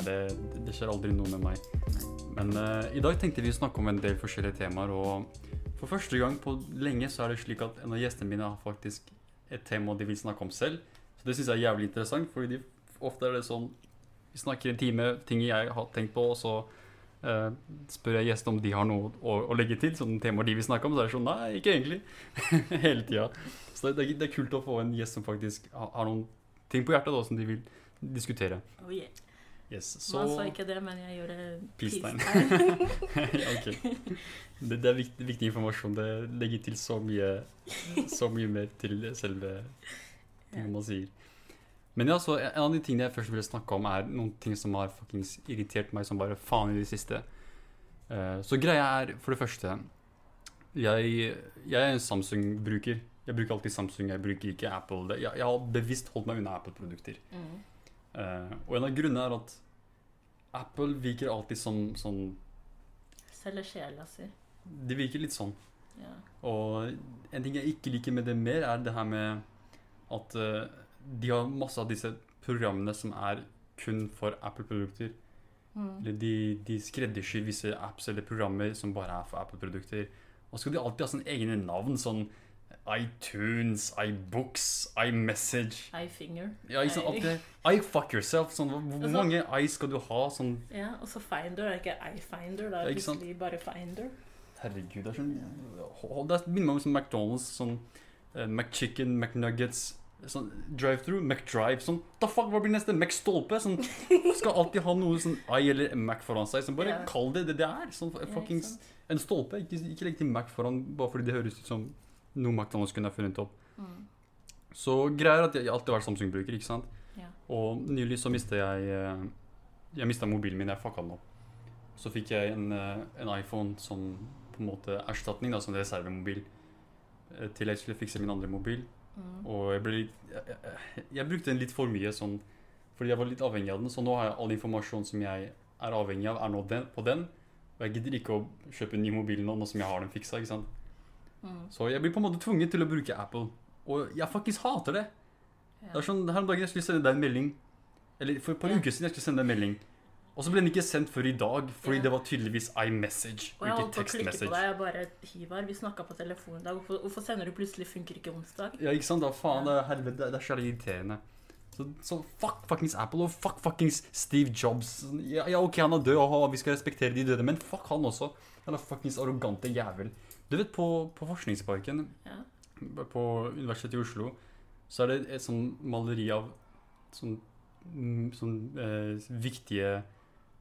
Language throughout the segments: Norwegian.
Ingenting. Nei, det, det skjer aldri noe med meg. Men uh, i dag tenkte vi å snakke om en del forskjellige temaer, og for første gang på lenge så er det slik at en av gjestene mine har faktisk et tema de vil snakke om selv. Så det syns jeg er jævlig interessant, fordi de, ofte er det sånn Vi snakker en time, ting jeg har tenkt på, og så Uh, spør jeg gjestene om de har noe å, å legge til, sånne temaer de vil snakke om. Så er det sånn Nei, ikke egentlig. Hele tida. Så det, det er kult å få en gjest som faktisk har, har noen ting på hjertet da, som de vil diskutere. Oh, yeah. Yes, så Man sa ikke det, men jeg gjorde Peace-tegn. peace-tegn. Ja, ok. Det, det er viktig, viktig informasjon. Det legger til så mye, så mye mer til selve ting man sier. Men ja, så en av de tingene jeg først ville snakke om, er noen ting som har fuckings irritert meg som bare faen i det siste. Uh, så greia er, for det første Jeg, jeg er en Samsung-bruker. Jeg bruker alltid Samsung, jeg bruker ikke Apple. Jeg, jeg har bevisst holdt meg unna Apple-produkter. Mm. Eh, og en av grunnene er at Apple virker alltid som sånn Selger sjela si. De virker litt sånn. Ja. Og en ting jeg ikke liker med det mer, er det her med at uh, de har masse av disse programmene som er kun for Apple-produkter. Mm. Eller de, de skreddersyr visse apps eller programmer som bare er for Apple-produkter. Og så skal de alltid ha sånne egne navn, sånn iTunes, iBooks, iMessage iFinger. Ja, ikke sant? Eye- Alt. I fuck yourself. Sånn, hvor, hvor Altså- mange i skal du ha? Sånn Ja, og så Finder. Det er ikke iFinder, det Ja, er plutselig bare Finder. Herregud, det er sånn Det minner meg om sånn McDonald's, sånn uh, McChicken, McNuggets Sånn drive-through, McDrive Sånn, da fuck, hva blir neste? McStolpe? Sånn, skal alltid ha noe sånn I eller Mac foran seg. Sånn, bare Ja. kall det det det er. Sånn fuckings ja, En stolpe. Ikke, ikke legg til Mac foran bare fordi det høres ut som noe McDonald's kunne ha funnet opp. Mm. Så greia er at jeg, jeg har alltid vært Samsung-bruker, ikke sant? Ja. Og nylig så mista jeg eh, Jeg mista mobilen min, jeg fucka den opp. Så fikk jeg en, eh, en iPhone som på en måte erstatning, da, som reservemobil, eh, til jeg skulle fikse min andre mobil. Mm. Og jeg ble litt jeg, jeg, jeg brukte den litt for mye sånn fordi jeg var litt avhengig av den. Så nå har jeg all informasjon som jeg er avhengig av, er nå den, på den. Og jeg gidder ikke å kjøpe en ny mobil nå, nå som jeg har den fiksa. ikke sant? Mm. Så jeg blir på en måte tvunget til å bruke Apple. Og jeg faktisk hater det. Det er sånn, Her om dagen jeg skulle sende deg en melding Eller for et par Ja. uker siden jeg skulle sende deg en melding Og så ble den ikke sendt før i dag Fordi Ja. det var tydeligvis iMessage Og jeg holdt ikke på å klikke på tekstmessage deg. Jeg bare Hivar, vi snakka på telefon i dag. Hvorfor, hvorfor sender du plutselig funker ikke onsdag? Ja, ikke sant? Da faen, det Ja. helvete Det er så irriterende så, så fuck fuckings Apple Og fuck fuckings Steve Jobs Ja, ja ok, han er død Og vi skal respektere de døde Men fuck han også Han er fuckings arrogante jævel Du vet, på, på forskningsparken Ja. På Universitetet i Oslo Så er det et sånn maleri av Sånn, mm, sånn eh, viktige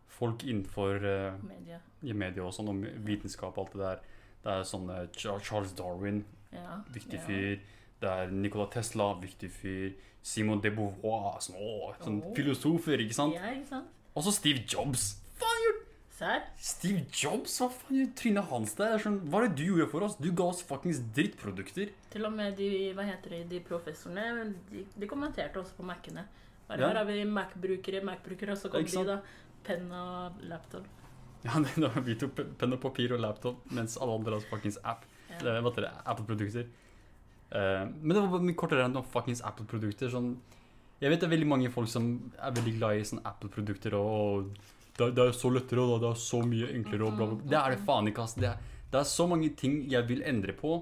folk innenfor eh, Media. i media og sånn, om vitenskap og alt det der. Det er sånn eh, Charles Darwin, Ja. viktig fyr. Det er Nikola Tesla, viktig fyr. Simon de Beauvoir, sånn, å, sånn oh. filosofer, ikke sant? Ja, ikke sant? Også Steve Jobs. Gjør Steve Jobs? Hva faen trynet hans der? Det er Sånn, hva er det du gjorde for oss? Du ga oss fuckings drittprodukter. Til og med de, hva heter det, de professorene, de, de kommenterte også på Mac-ene. Bare Ja. her har vi Mac-brukere, Mac-brukere, og så kom de da, penn og laptop. Ja, det, da, vi tok pe- penn og papir og laptop, mens alle andre hadde fuckings app. Ja. Det er, hva heter det, Apple-produkter. Uh, men det var mye kortere enn fuckings Apple-produkter. Sånn, jeg vet det er veldig mange folk som er veldig glad i sånn Apple-produkter, og, og det, er- det er så lettere, og det er så mye enklere, og bla, bla, bla. Det er det faen ikke, ass. Det er, det er så mange ting jeg vil endre på,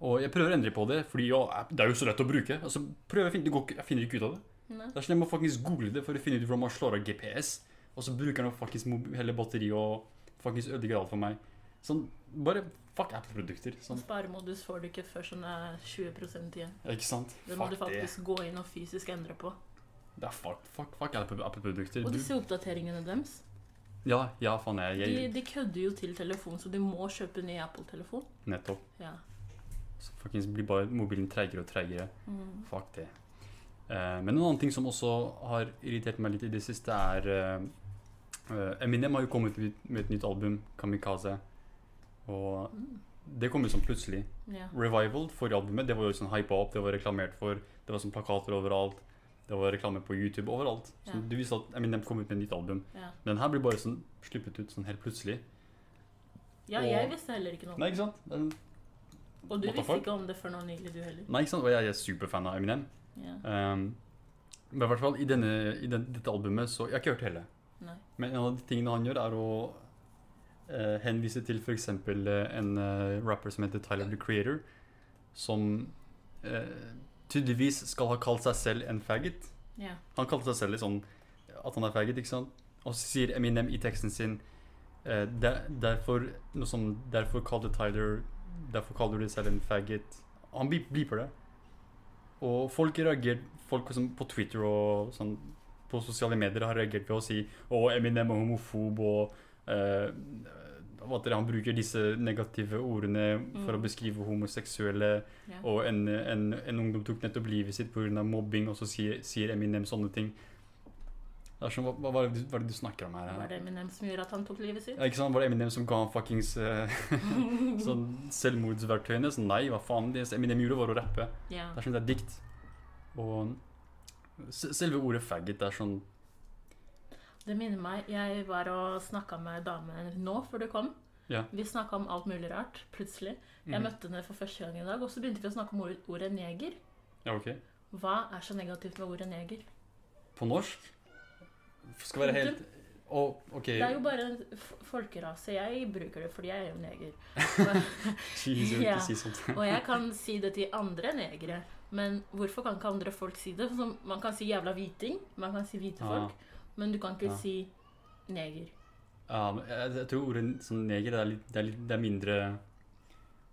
og jeg prøver å endre på det, fordi ja, det er jo så lett å bruke. Altså, prøver jeg går jeg finner ikke ut av det. Nei. Det er sånn jeg må faktisk google det for å finne ut hvordan man slår av GPS, og så bruker den faktisk hele batteriet og faktisk ødelegger alt for meg. Sånn, bare fuck Apple-produkter. Sånn Sånn, sparemodus får du ikke før sånn er 20 igjen. ja, ikke sant? Det må du faktisk det. gå inn og fysisk endre på. Det er fuck, fuck, fuck Apple- Apple-produkter. Og disse oppdateringene deres, Ja, ja, faen, jeg, jeg de kødder jo til telefon, så de må kjøpe ny Apple-telefon. Nettopp. Ja. Så fuckings blir bare mobilen treigere og treigere. Mm. Fuck det. Eh, men en annen ting som også har irritert meg litt i det siste, er eh, eh, Eminem har jo kommet ut med et nytt album, 'Kamikaze'. Og Mm. det kom jo sånn plutselig. Ja. Revival, forrige albumet, det var jo sånn hypa opp, det var reklamert for, det var sånn plakater overalt, det var reklame på YouTube overalt. Så Ja. du visste at Eminem kom ut med et nytt album. Ja. Men den her blir bare sånn sluppet ut sånn helt plutselig. ja, Og- jeg visste heller ikke noe. Nei, ikke sant? Det sånn- Og du visste ikke om det før nå nylig, du heller. Nei, ikke sant? Og jeg er superfan av Eminem. Ja. Um, men i hvert fall i, denne, i den, dette albumet så Jeg har ikke hørt hele. Nei. Men en av de tingene han gjør, er å eh, henvise til f.eks. en eh, rapper som heter Tyler the Creator, som eh, tydeligvis skal ha kalt seg selv en faggot. Ja. Han kalte seg selv litt sånn at han er faggot, ikke sant? Og så sier Eminem i teksten sin eh, der, derfor, noe som, derfor kalte Tyler Derfor kaller du deg selv en faggot. Han bliper det. Og folk reagerer Folk som på Twitter og sånn på sosiale medier har reagert ved å si å Eminem er homofob og eh, at han bruker disse negative ordene for å Mm. beskrive homoseksuelle. Yeah. Og en, en, en ungdom tok nettopp livet sitt pga. mobbing, og så sier, sier Eminem sånne ting. Det er sånn, hva, hva, hva er det du snakker om her? Var det Eminem som gjorde at han tok livet sitt? Ja, ikke sant? Var det Eminem som ga han fuckings uh, sånn selvmordsverktøyene? Så nei, hva faen? Det Eminem gjorde, var å rappe. Yeah. Det er sånn det er dikt. Og selve ordet faggot er sånn Det minner meg Jeg var og snakka med damen nå før du kom. Ja. Vi snakka om alt mulig rart, plutselig. Jeg mm. møtte henne for første gang i dag, og så begynte vi å snakke om ordet, ordet neger. Ja, ok. Hva er så negativt med ordet neger? På norsk? Skal være helt oh, ok. Det er jo bare en folkerase. Jeg bruker det fordi jeg er jo neger. Men- ja. ikke si sånt. Og jeg kan si det til andre negere. Men hvorfor kan ikke andre folk si det? Man kan si jævla hviting. Man kan si hvite Ah. Men du kan ikke Ja. si neger. Ja, men jeg, jeg tror ordet sånn neger det er, litt, det, er litt, det er mindre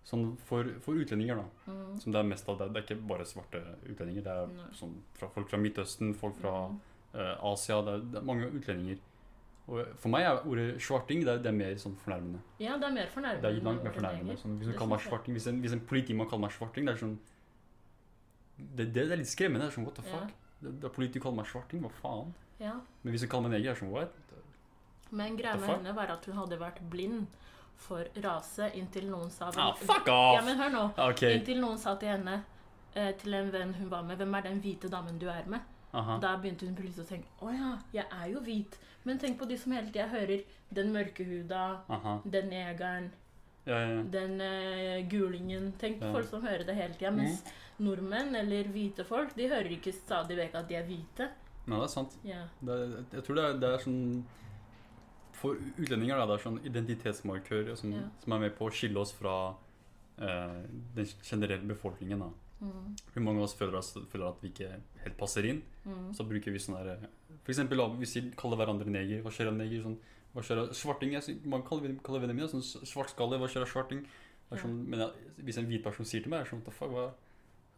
Sånn for, for utlendinger, da. Mm. Som det er mest av. Det, det er ikke bare svarte utlendinger. Det er sånn fra folk fra Midtøsten, folk fra Mm. uh, Asia. Det er, det er mange utlendinger. Og for meg er ordet svarting det er, det er mer sånn fornærmende. Ja, det er mer fornærmende. Det er langt mer fornærmende. Sånn, hvis, meg svarting, hvis, en, hvis en politimann kaller meg svarting, det er sånn Det, det, det er litt skremmende. Det er sånn, what the Ja. fuck? Det, det er politi kaller meg svarting, hva faen? Ja. Men hvis du kaller meg neger, er det sånn, what? Men greia med henne var at hun hadde vært blind for rase inntil noen sa Ah, fuck off! Ja, men hør nå. Okay. Inntil noen sa til henne, eh, til en venn hun var med, hvem er den hvite damen du er med? Aha. Da begynte hun plutselig å tenke, å ja, jeg er jo hvit. Men tenk på de som hele tida hører den mørkehuda, Aha. den negeren, Ja, ja, den eh, gulingen. Tenk på Ja. folk som hører det hele tida. Mens nordmenn eller hvite folk, de hører ikke stadig vekk at de er hvite. Nei, det er sant. Ja. Det jeg tror det er, det er sånn For utlendinger da, det er sånn identitetsmarkør som, Ja. som er med på å skille oss fra eh, den generelle befolkningen. da. Mm. For mange av oss føler, oss, føler at vi ikke helt passer inn. Mm. Så bruker vi sånn der F.eks. For eksempel, da, vi kaller hverandre neger. Hva skjer av neger? Sånn, hva skjer av svarting? Jeg, man kaller, kaller vennene mine sånn svartskalle. Hva skjer av svarting? Er Ja. sånn, men jeg, hvis en hvit person sier til meg, er sånn What the fuck? Hva,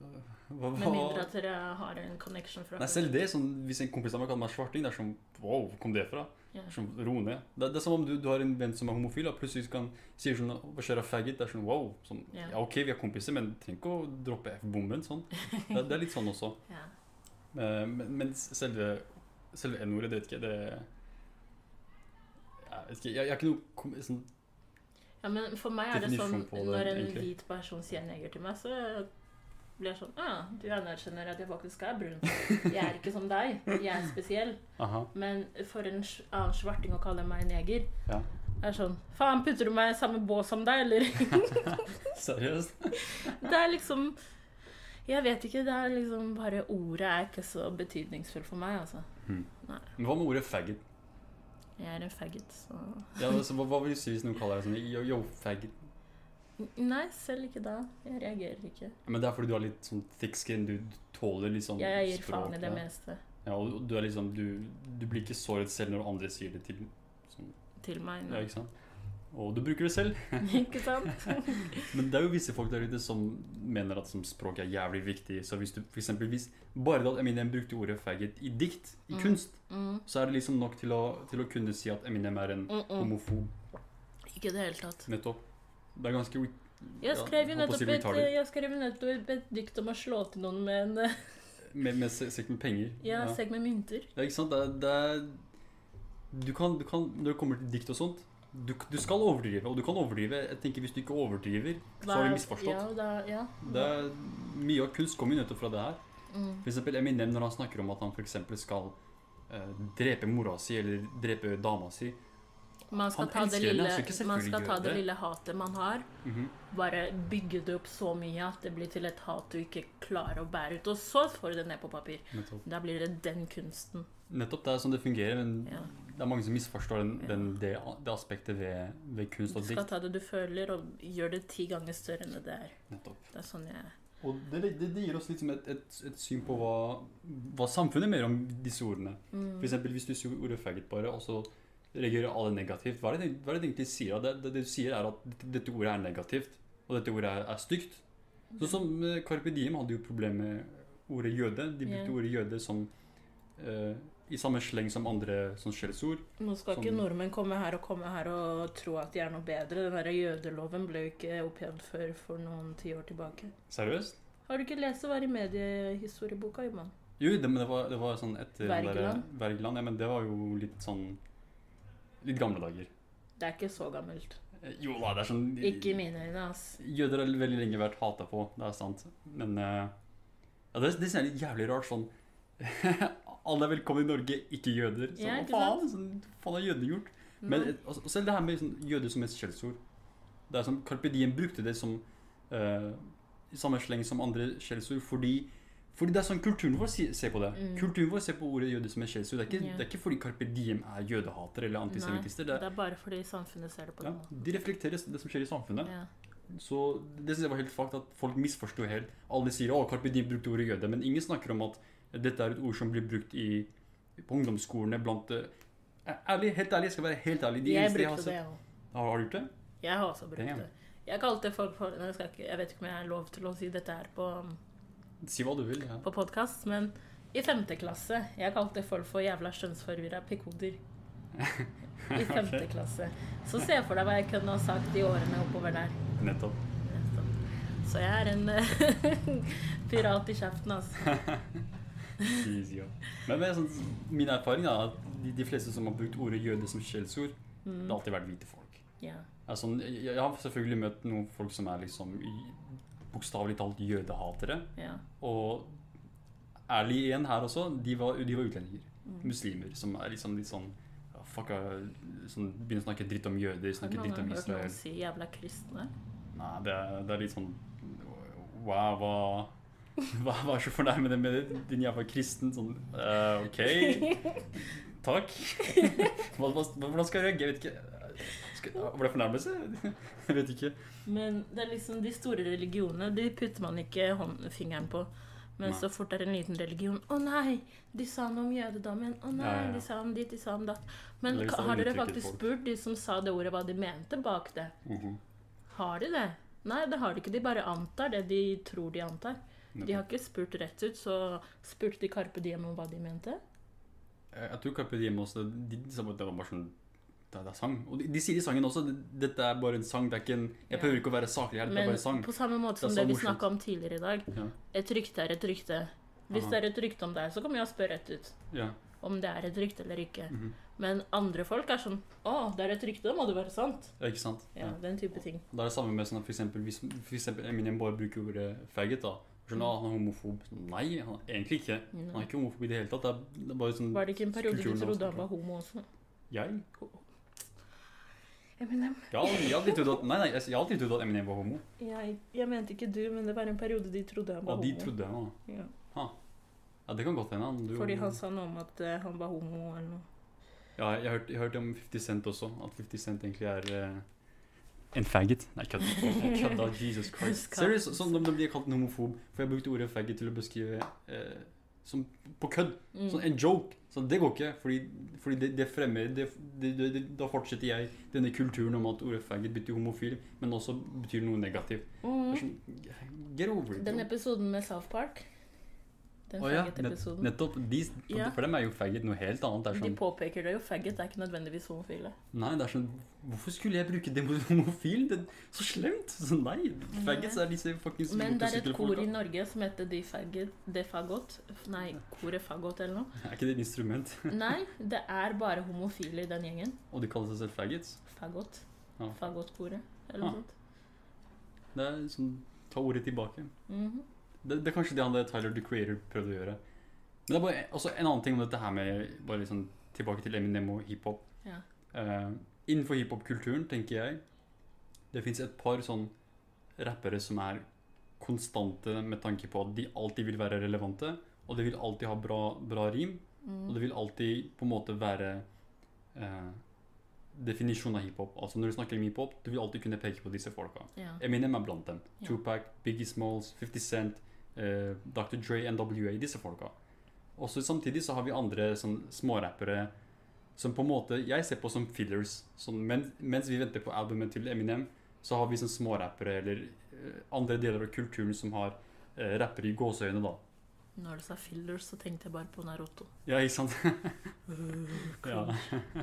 hva, Med mindre at dere har en connection fra Nei, selv det, sånn, Hvis en kompis av meg kaller meg svarting, det er sånn Wow, hvor kom det fra? Yeah. Sånn, Ro ned. Det, det er som om du, du har en venn som er homofil, og plutselig kan si sånn Hva skjer av faggot? Det er sånn wow. Sånn, Ja. ja. ok, vi er kompiser, men trenger ikke å droppe F-bomben. sånn. Det, det er litt sånn også. yeah. Men, men selve, selve N-ordet, det vet ikke det Jeg vet ikke, jeg, jeg er ikke noe sånn, Ja, men for meg er det sånn når en hvit person sier neger til meg, så blir sånn ah, Du anerkjenner at jeg faktisk er brun. Jeg er ikke som deg. Jeg er spesiell. Aha. Men for en annen svarting å kalle meg neger, Ja. er sånn Faen, putter du meg i samme bås som deg, eller? Seriøst? Det er liksom Jeg vet ikke. Det er liksom bare Ordet er ikke så betydningsfullt for meg, altså. Hmm. Men hva med ordet faggot? Jeg er en faggot, så Ja, så hva, hva vil du si hvis noen kaller deg sånn yo, yo, faggot? Nei, selv ikke da. Jeg reagerer ikke. Men det er fordi du har litt sånn thick skin, du, tåler litt sånn Jeg gir faen i det meste Ja, og du liksom du, du blir ikke såret selv når andre sier det til sånn, til meg. Ja, ikke sant? Og du bruker det selv. ikke sant? Men det er jo visse folk der ute som mener at som språk er jævlig viktig. Så hvis du for eksempel, hvis bare at Eminem brukte ordet faggot i dikt, i Mm. kunst, Mm. så er det liksom nok til å, til å kunne si at Eminem er en Mm -mm. homofob. Ikke i det hele tatt. Nettopp. Det er ganske Jeg skrev jo nettopp jeg nettopp et dikt om å slå til noen med en eh, med, med, sekk med penger. ja, sekk med mynter. Ja, ikke sant? Det, det du kan, du kan, Når det kommer til dikt og sånt du, du skal overdrive, og du kan overdrive. Jeg tenker Hvis du ikke overdriver, så har du misforstått. Ja, da, ja. Det er, mye av kunst kommer jo nettopp fra det her. Mm. For eksempel Eminem når han snakker om at han for skal eh, drepe mora si eller drepe dama si. Man skal, ta det, lille, det. man skal ta det lille hatet man har, Mhm. bare bygge det opp så mye at det blir til et hat du ikke klarer å bære ut. Og så får du det ned på papir. Nettopp. Da blir det den kunsten. Nettopp, det er sånn det fungerer, men Ja. det er mange som misforstår den, den, det, det aspektet ved, ved kunst Du skal dikt. ta det du føler, og gjøre det ti ganger større enn det det er. Nettopp. Det er sånn jeg Og det, det, det gir oss liksom et, et, et syn på hva, hva samfunnet mener om disse ordene. mm. Eksempel hvis du sier ordet faggot bare, og så reagerer alle negativt. Hva er det, hva er det egentlig de sier? Det, det, det du sier er at dette, ordet er negativt, og dette ordet er, er stygt. Sånn som uh, Carpe Diem hadde jo problemer med ordet jøde. De brukte yeah. ordet jøde som uh, i samme sleng som andre sånn skjellsord. Nå skal ikke Sånn- nordmenn komme her og komme her og tro at de er noe bedre. Den der jødeloven ble jo ikke opphevd før for noen tiår tilbake. Seriøst? Har du ikke lest det var i mediehistorieboka, Iman? Jo, det, men det var, det var sånn etter der- Wergeland? Wergeland. Ja, men det var jo litt sånn Litt gamle dager. Det er ikke så gammelt. Eh, Jo da, det er sånn Ikke i mine øyne, ass. Jøder har veldig lenge vært hata på, det er sant. Men uh, ja, det, det er litt jævlig rart. Sånn Alle er velkommen i Norge, ikke jøder. Så, Ja, hva ikke faen? Sånn, faen har jødene gjort? Men eh, altså, selv det her med sånn, jøder som et skjellsord Det er sånn, Carpe Diem brukte det som uh, i samme sleng som andre skjellsord fordi, fordi det er sånn kulturen vår ser på det. Mm. Kulturen vår ser på ordet jøde som et skjellsord. Det, ikke- det er ikke fordi Carpe Diem er jødehater eller antisemittister. Det, Det er bare fordi samfunnet ser det på ja, måten. de reflekterer det som skjer i samfunnet. Ja. Så det synes jeg var helt fakt at folk misforsto helt. Alle sier å, Carpe Diem brukte ordet jøde, men ingen snakker om at dette er et ord som blir brukt i, på ungdomsskolene blant eh, Ærlig, helt ærlig, jeg skal være helt ærlig. De Jeg eneste har brukte det, sett- jeg òg. Har, du gjort det? Jeg har også brukt Damn. det. Jeg kalte folk for jeg, ikke, jeg vet ikke om jeg har lov til å si dette her på, Si hva du vil. Ja. på podkast, men i femte klasse Jeg kalte folk for jævla skjønnsforvirra pikkoder. I femte klasse. Så se for deg hva jeg kunne ha sagt de årene oppover der. Nettopp. Så jeg er en pirat i kjeften, altså. Men, men sånn, min erfaring er at de, de fleste som har brukt ordet jøde som skjellsord, det har Mm. alltid vært hvite folk. Ja. Altså, jeg, jeg har selvfølgelig møtt noen folk som er liksom bokstavelig talt jødehatere. ja. Og ærlig igjen her også, de var, de var utlendinger. Mm. Muslimer som er liksom litt sånn fucka, sånn, Begynner å snakke dritt om jøder, snakke noen dritt om hørt noen Israel. si 'jævla kristne'? Nei, det er, det er litt sånn Wow, hva hva, hva er så fornærmende med det, din jævla kristen? Sånn uh, OK, takk. Hvordan skal jeg reagere? Jeg vet ikke. Var det fornærmelse? Jeg vet ikke. Men det er liksom de store religionene, de putter man ikke fingeren på. Men Nei. så fort det er en liten religion Å nei, de sa noe om jødedommen. Å nei, Ja, ja, ja. de sa om dit, de sa om datt. Men liksom har dere faktisk folk. spurt de som sa det ordet, hva de mente bak det? Mhm. Har de det? Nei, det har de ikke. De bare antar det de tror de antar. De har ikke spurt rett ut, så spurte de Carpe Diem om hva de mente. Jeg tror Carpe Diem også de, de bare at det var bare sånn det er, det er sang. Og de, de sier i sangen også dette er bare en sang. Det er ikke en, jeg prøver ikke å være saklig her, det er Men bare sang. på samme måte er som det, det vi snakka om tidligere i dag. Ja. Et rykte er et rykte. Hvis Aha. det er et rykte om deg, så kommer jeg jo spørre rett ut Ja. om det er et rykte eller ikke. mhm. Men andre folk er sånn Å, det er et rykte, da må det være sant. ja, ikke sant? Ja, Den type ting. Da er det samme med sånn at for eksempel, hvis for eksempel Eminem bare bruker ordet faggot, da. Sånn, ah, han er homofob. Nei, han er egentlig ikke. Han er ikke homofob i det hele tatt. Det er, det er bare sånn Var det ikke en periode du trodde han var homo også? Jeg? Eminem. Jeg har aldri, aldri trodd at, nei, nei, jeg jeg har alltid trodd at Eminem var homo. Jeg, jeg mente ikke du, men det var en periode de trodde han var Og de homo. trodde han var. Ja. Ja, det kan godt hende. han. Du- Fordi han sa noe om at eh, han var homo eller noe. Ja, jeg hørte, jeg hørte om 50 Cent også. At 50 Cent egentlig er eh, en faggot. Nei, kødd. Kødda, Jesus Christ. Seriøst, sånn de, de blir kalt en homofob. For jeg brukte ordet faggot til å beskrive eh, som på kødd. Mm. Sånn en joke. Så det går ikke, fordi, fordi det, det fremmer det, det, Da fortsetter jeg denne kulturen om at ordet faggot betyr homofil, men også betyr noe negativt. Mm. sånn, Get over it. Den episoden med South Park Den oh, ja, faggot-episoden. Nettopp. De, Ja. For dem er jo faggot noe helt annet. Er De sånn, påpeker det jo. Faggot er ikke nødvendigvis homofile. nei, det er sånn Hvorfor skulle jeg bruke det mot homofil? Det så slemt! Så nei. Faggots er disse fuckings Men det er et kor i Norge som heter De Faggot, De Faggot. Nei, Koret Faggot eller noe. Er ikke det et instrument? Nei, det er bare homofile i den gjengen. Og de kaller seg selv faggots? Faggot. Ja. Faggot-koret, eller Ah. noe sånt. Det er sånn Ta ordet tilbake. Mhm. Det, det er kanskje det han der Tyler the Creator prøvde å gjøre. Men det er bare også en annen ting om dette her med Bare liksom tilbake til Eminem og hiphop. Ja. Uh, innenfor hiphop-kulturen tenker jeg det fins et par sånn rappere som er konstante med tanke på at de alltid vil være relevante, og de vil alltid ha bra, bra rim, og det vil alltid på en måte være uh, definisjonen av hiphop. Altså når du snakker om hiphop, du vil alltid kunne peke på disse folka. Ja. Eminem er blant dem. Ja. Tupac, Biggie Smalls, 50 Cent, eh, Dr. Dre, NWA, disse folka. Også samtidig så har vi andre sånn smårappere som på en måte jeg ser på som fillers. Sånn, men, mens vi venter på albumet til Eminem, så har vi sånn smårappere eller eh, andre deler av kulturen som har eh, rappere i gåseøyne, da. Når du sa fillers, så tenkte jeg bare på Naruto. Ja, ikke sant? ja.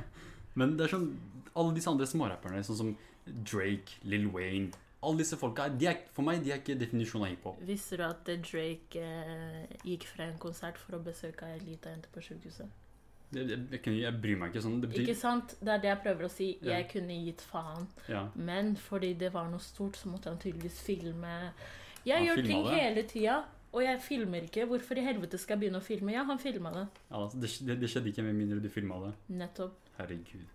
Men det er sånn Alle disse andre smårapperne, sånn som Drake, Lil Wayne Alle disse folka, er, for meg de er ikke definisjonen av hiphop. Visste du at eh, Drake eh, gikk fra en konsert for å besøke ei lita jente på sykehuset? Det- Jeg, jeg bryr meg ikke sånn. Det betyr, Ikke sant? Det er det jeg prøver å si. Ja. Jeg kunne gitt faen. ja. Men fordi det var noe stort, så måtte han tydeligvis filme. Jeg Han gjør ting det? hele tida, og jeg filmer ikke. Hvorfor i helvete skal jeg begynne å filme? Ja, han filma det. ja altså, det, det, det skjedde ikke med mindre du filma det. Nettopp. Herregud.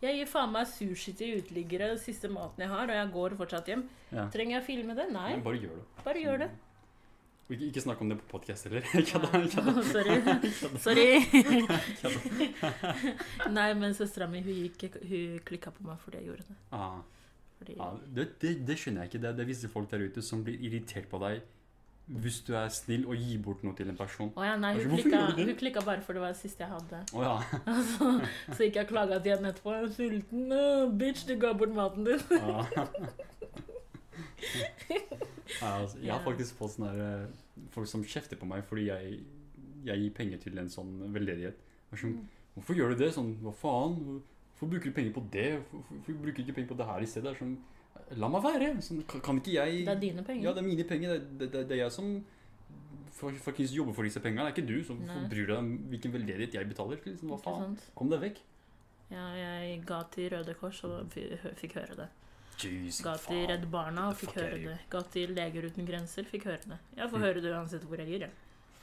Jeg gir faen meg sushi til uteliggere, den siste maten jeg har, og jeg går fortsatt hjem. Ja. Trenger jeg å filme det? Nei, Men bare gjør det. bare gjør det. Ikke, ikke snakk om det på podkast heller. Kødda. Sorry. Sorry. Nei, men søstera mi hun, gikk, hun klikka på meg fordi jeg gjorde det. Ah, Fordi, Ah, det, det, det skjønner jeg ikke. Det, det er visse folk der ute som blir irritert på deg hvis du er snill og gir bort noe til en person. Oh ja, nei, hun klikka, hun klikka bare for det var det siste jeg hadde. Oh ja. Altså, så gikk jeg og klaga til henne etterpå. Er sulten. «Åh, bitch, du ga bort maten din. Ja. Altså, jeg har faktisk fått sånne her, eh, folk som kjefter på meg fordi jeg, jeg gir penger til en sånn veldedighet. Og Mm. sånn, Hvorfor gjør du det? Sånn, hva faen? Hvorfor bruker du penger på det? Hvorfor, bruker du ikke penger på det her i stedet? Det Sånn, la meg være! Sånn, kan, kan ikke jeg Det er dine penger. Ja, det er mine penger. Det, det, det, det er jeg som faktisk jobber for disse pengene. Det er ikke du som Nei. bryr deg om hvilken veldedighet jeg betaler. Liksom, hva faen? Kom deg vekk. Ja, jeg ga til Røde Kors og fikk høre det. Jesus, Ga til. Redd Barna og fikk høre det. Ga til Leger uten grenser, fikk høre det. Jeg får Mm. høre det uansett hvor jeg gir. jeg.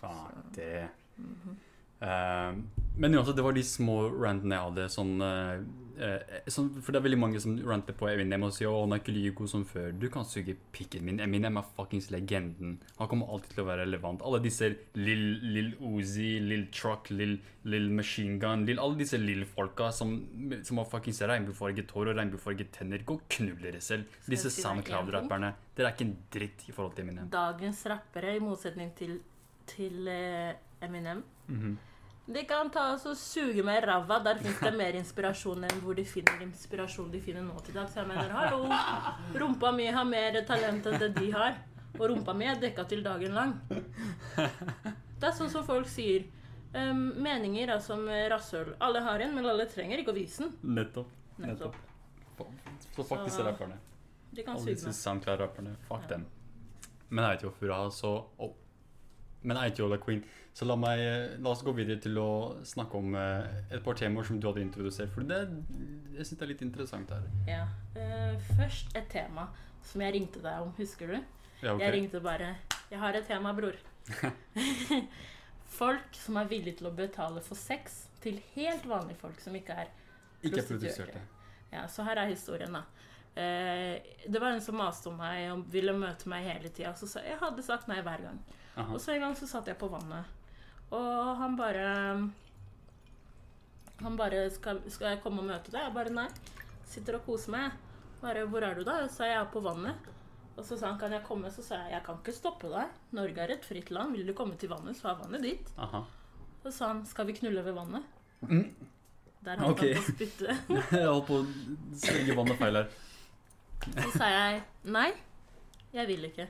Faen, det mm Eh, Men uansett, det var de små rantene jeg hadde. Sånn, eh, eh, sånn, for det er veldig mange som ranter på Eminem og sier 'Å, han er ikke like god som før'. Du kan suge pikken min. Eminem er fuckings legenden. Han kommer alltid til å være relevant. Alle disse Lill Lil Uzi, Lill Truck, Lill Lill Machine Gun Lill, Alle disse Lill-folka som, som har fuckings regnbuefarget hår og regnbuefarget tenner. Gå og knull dere selv. Skal Disse si? SoundCloud-rapperne. Dere er ikke en dritt i forhold til Eminem. Dagens rappere, i motsetning til, til Eminem. Eminem Mhm. De kan ta oss og suge med ræva. Der fins det mer inspirasjon enn hvor de finner inspirasjon de finner nå til dags. Jeg mener, hallo, rumpa mi har mer talent enn det de har. Og rumpa mi er dekka til dagen lang. Det er sånn som folk sier. Um, meninger er som rasshøl. Alle har en, men alle trenger ikke å vise den. Nettopp. Nettopp. Så fuck disse rapperne. De kan Alle suge disse meg. SoundCloud-rapperne. Fuck Ja. dem. Men jeg vet jo har så oh. Men jeg er ikke Ola Queen, så la, meg, la oss gå videre til å snakke om eh, et par temaer som du hadde introdusert. For det jeg synes det er litt interessant her. Ja. Uh, først et tema som jeg ringte deg om, husker du? Ja, okay. Jeg ringte bare 'Jeg har et tema, bror'. folk som er villige til å betale for sex til helt vanlige folk som ikke er Ikke prostituerte. Ja, Så her er historien, da. Uh, det var en som maste om meg og ville møte meg hele tida. Så jeg hadde sagt nei hver gang. Aha. Og så en gang så satt jeg på vannet, og han bare Han bare skal, 'Skal jeg komme og møte deg?' Jeg bare nei. Sitter og koser meg. Bare 'Hvor er du, da?' Så jeg er på vannet. Og så sa han 'Kan jeg komme?' Så sa jeg 'Jeg kan ikke stoppe deg. Norge er et fritt land. Vil du komme til vannet, så er vannet ditt'. Aha. Så sa han 'Skal vi knulle ved vannet?' Mm. Der holdt okay. han på å spytte. Jeg holdt på å svelge vannet feil her. Så sa jeg nei, jeg vil ikke.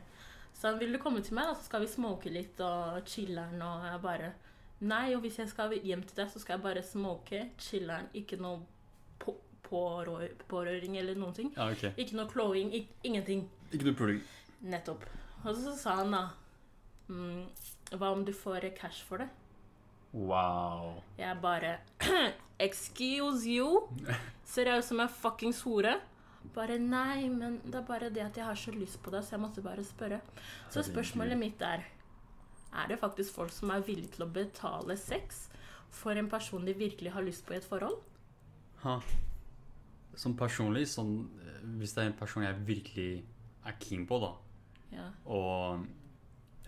Så han vil du komme til meg, da, så skal vi smoke litt og chiller'n og jeg bare Nei, og hvis jeg skal hjem til deg, så skal jeg bare smoke, chiller'n, ikke noe på, pårøring eller noen ting. Ja, okay. Ikke noe klowing, ik ingenting. Ikke noe puling. Nettopp. Og så sa han da mm, Hva om du får cash for det? Wow. Jeg bare Excuse you? Ser jeg ut som en fuckings hore? Bare nei, men det er bare det at jeg har så lyst på det, så jeg måtte bare spørre. Så spørsmålet mitt er Er det faktisk folk som er villige til å betale sex for en person de virkelig har lyst på i et forhold? Ha. Som personlig, sånn Hvis det er en person jeg virkelig er keen på, da Ja. og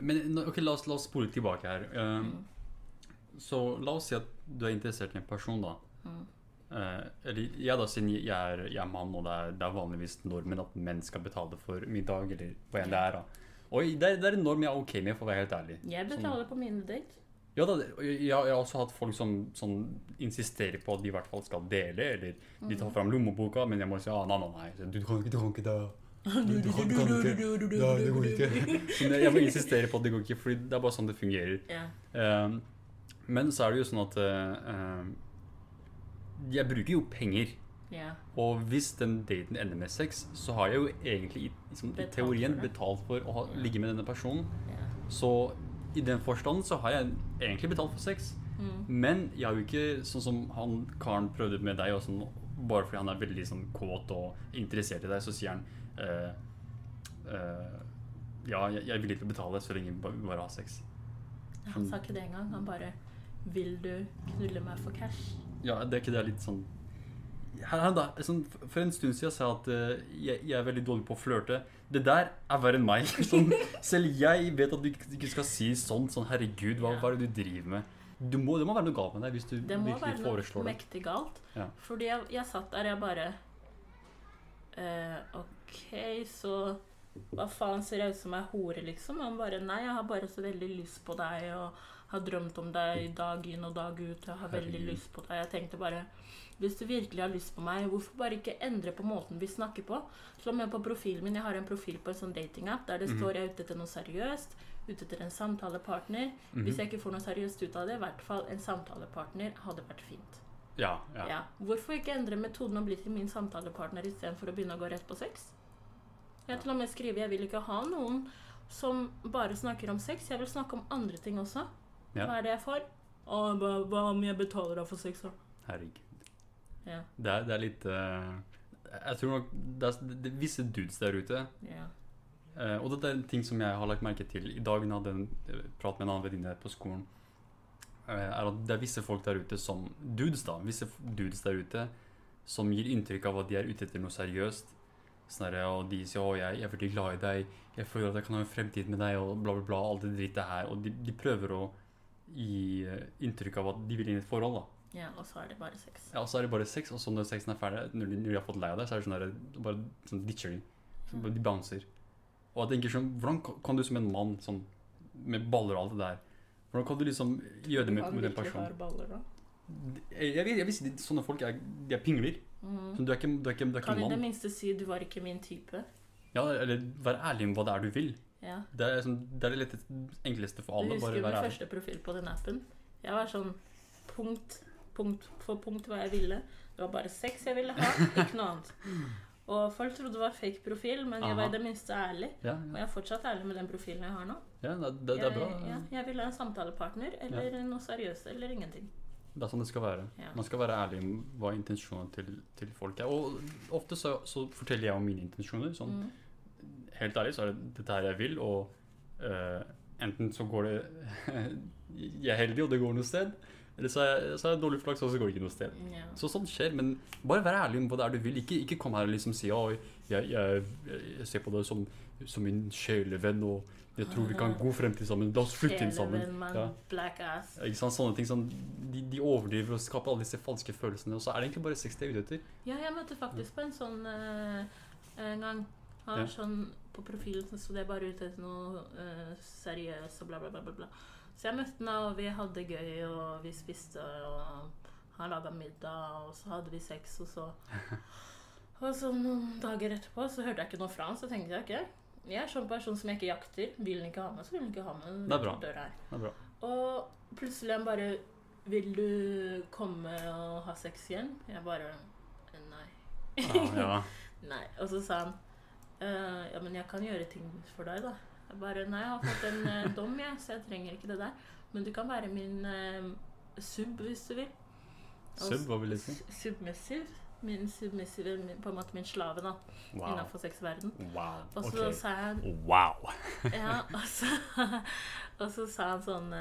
Men ok, la oss, la oss spole tilbake her. Um, Mm. Så la oss si at du er interessert i en person, da. Mm. Eh, eller jeg, da, siden jeg er, jeg er mann, og det er, det er vanligvis normen at menn skal betale for middag, eller hva enn det er. da Og det det er en norm jeg er ok med, for å være helt ærlig. Jeg betaler på mine date. Ja, da, jeg, jeg har også hatt folk som, som insisterer på at de i hvert fall skal dele, eller de tar fram lommeboka, men jeg må si ah, nei, nei, nei, du kan ikke, du kan ikke det. Du, du, kan, du kan ikke. Ja, det går ikke. Så jeg må insistere på at det går ikke, fordi det er bare sånn det fungerer. Ja. Um, men så er det jo sånn at eh, jeg bruker jo penger. Yeah. Og hvis den daten ender med sex, så har jeg jo egentlig liksom, i teorien betalt for å ha, ligge med denne personen. Yeah. Så i den forstand så har jeg egentlig betalt for sex. Mm. Men jeg har jo ikke sånn som han karen prøvde med deg, sånn, bare fordi han er veldig sånn kåt og interessert i deg, så sier han eh, eh, Ja, jeg, jeg er villig til å betale så lenge vi ba- vi bare har sex. Han sa ikke det engang. Han bare Vil du knulle meg for cash? Ja, det er ikke det litt sånn her, her da, sånn, For en stund siden sa jeg at eh, jeg, er veldig dårlig på å flørte. Det der er verre enn meg. Sånn, selv jeg vet at du ikke skal si sånn. Sånn, herregud, hva, hva er det du driver med? Du må, det må være noe galt med deg hvis du Det må virkelig være noe foreslår det. mektig galt. Ja. Fordi jeg, jeg satt der, jeg bare eh, OK, så Hva faen ser jeg ut som ei hore, liksom? Og Han bare Nei, jeg har bare så veldig lyst på deg og har drømt om deg dag inn og dag ut. Jeg har veldig Herregud. lyst på deg. Jeg tenkte bare Hvis du virkelig har lyst på meg, hvorfor bare ikke endre på måten vi snakker på? Slå med på profilen min. Jeg har en profil på en sånn datingapp der det Mhm. står jeg er ute etter noe seriøst. Ute etter en samtalepartner. Mhm. Hvis jeg ikke får noe seriøst ut av det, i hvert fall en samtalepartner hadde vært fint. Ja, ja. Ja. Hvorfor ikke endre metoden og bli til min samtalepartner istedenfor å begynne å gå rett på sex? Jeg har til og med skrevet jeg vil ikke ha noen som bare snakker om sex. Jeg vil snakke om andre ting også. Ja. Hva er det jeg får? Og hva, hva om jeg betaler deg for sex, da? Herregud. Ja. Det er, det er litt uh, Jeg tror nok det er, det er visse dudes der ute ja. uh, Og det er en ting som jeg har lagt merke til I dag når jeg pratet en eh, prat med en annen venninne på skolen Uh, Er at det er visse folk der ute som Dudes, da. Visse dudes der ute som gir inntrykk av at de er ute etter noe seriøst. Sånn der, og de sier 'Å, jeg, jeg er veldig glad i deg. Jeg føler at jeg kan ha en fremtid med deg', og bla, bla, bla. Alt det drittet her. Og de, de prøver å gi eh, inntrykk av at de vil inn i et forhold, da. ja, og så er det bare sex. Ja, og så er det bare sex, og så når sexen er ferdig, når de, når de har fått lei av det, så er det sånn der, bare sånn ditcher de. Så De bouncer. Og jeg tenker sånn, hvordan kan- kan du som en mann sånn, med baller og alt det der, hvordan kan du liksom gjøre det med, med den personen? har baller, da. Jeg, jeg, vet- jeg visste sånne folk er, de er pingler. Mm. Så du er ikke, du er ikke, du er ikke Kan i det minste si 'du var ikke min type'? Ja, eller vær ærlig om hva det er du vil. Ja. Det er, liksom, det, er det litt enkleste for alle. Du husker min første profil på den appen? Jeg var sånn punkt, punkt for punkt hva jeg ville. Det var bare sex jeg ville ha, ikke noe annet. Og folk trodde det var fake profil, men jeg var i det minste ærlig. Ja, Og jeg er fortsatt ærlig med den profilen jeg har nå. ja det, det, det er bra. Jeg, ja, jeg vil ha en samtalepartner eller noe seriøst eller ingenting. Det er sånn det skal være. Ja. Man skal være ærlig om hva intensjonene til, til folk er. Og ofte så, så forteller jeg om mine intensjoner. Sånn, Mm. Helt ærlig så er det dette her jeg vil, og uh, enten så går det Jeg er heldig, og det går noe sted. Eller så er så er jeg dårlig flaks, og så går det ikke noe sted. Ja. Så sånt skjer, men bare vær ærlig om hva det er du vil. Ikke, ikke kom her og liksom si at jeg, jeg, jeg ser på deg som, som min sjelevenn, og jeg tror vi kan gå fremtid sammen. La oss flytte inn sammen. Ja. Ikke sant? Sånne ting som de, de overdriver og skaper alle disse falske følelsene, og så er det egentlig bare sex de er ute etter. Ja, jeg møtte faktisk på en sånn uh, en gang. Han var Ja. sånn På profilen så sto er bare ute etter noe uh, seriøst og bla, bla, bla, bla. Så jeg møtte henne, og vi hadde det gøy, og vi spiste, og han laga middag, og så hadde vi sex, og så Og så noen dager etterpå så hørte jeg ikke noe fra han, så tenkte jeg ok. Jeg er sånn person som jeg ikke jakter. Vil han ikke ha meg, så vil han ikke ha meg. Det er bra. Døra her. Det er bra. Og plutselig han bare Vil du komme og ha sex igjen? Jeg bare Nei. Ja, ja. Nei. Og så sa han «Eh, Ja, men jeg kan gjøre ting for deg, da. Jeg bare Nei, jeg har fått en uh, dom, jeg, så jeg trenger ikke det der. Men du kan være min uh, sub hvis du vil. Og Sub, hva vil det si? Submissiv. Min submissive, på en måte min slave, da. Wow. Innenfor sexverden. Wow. Og så okay. sa han Wow. ja, og så, og så sa han sånn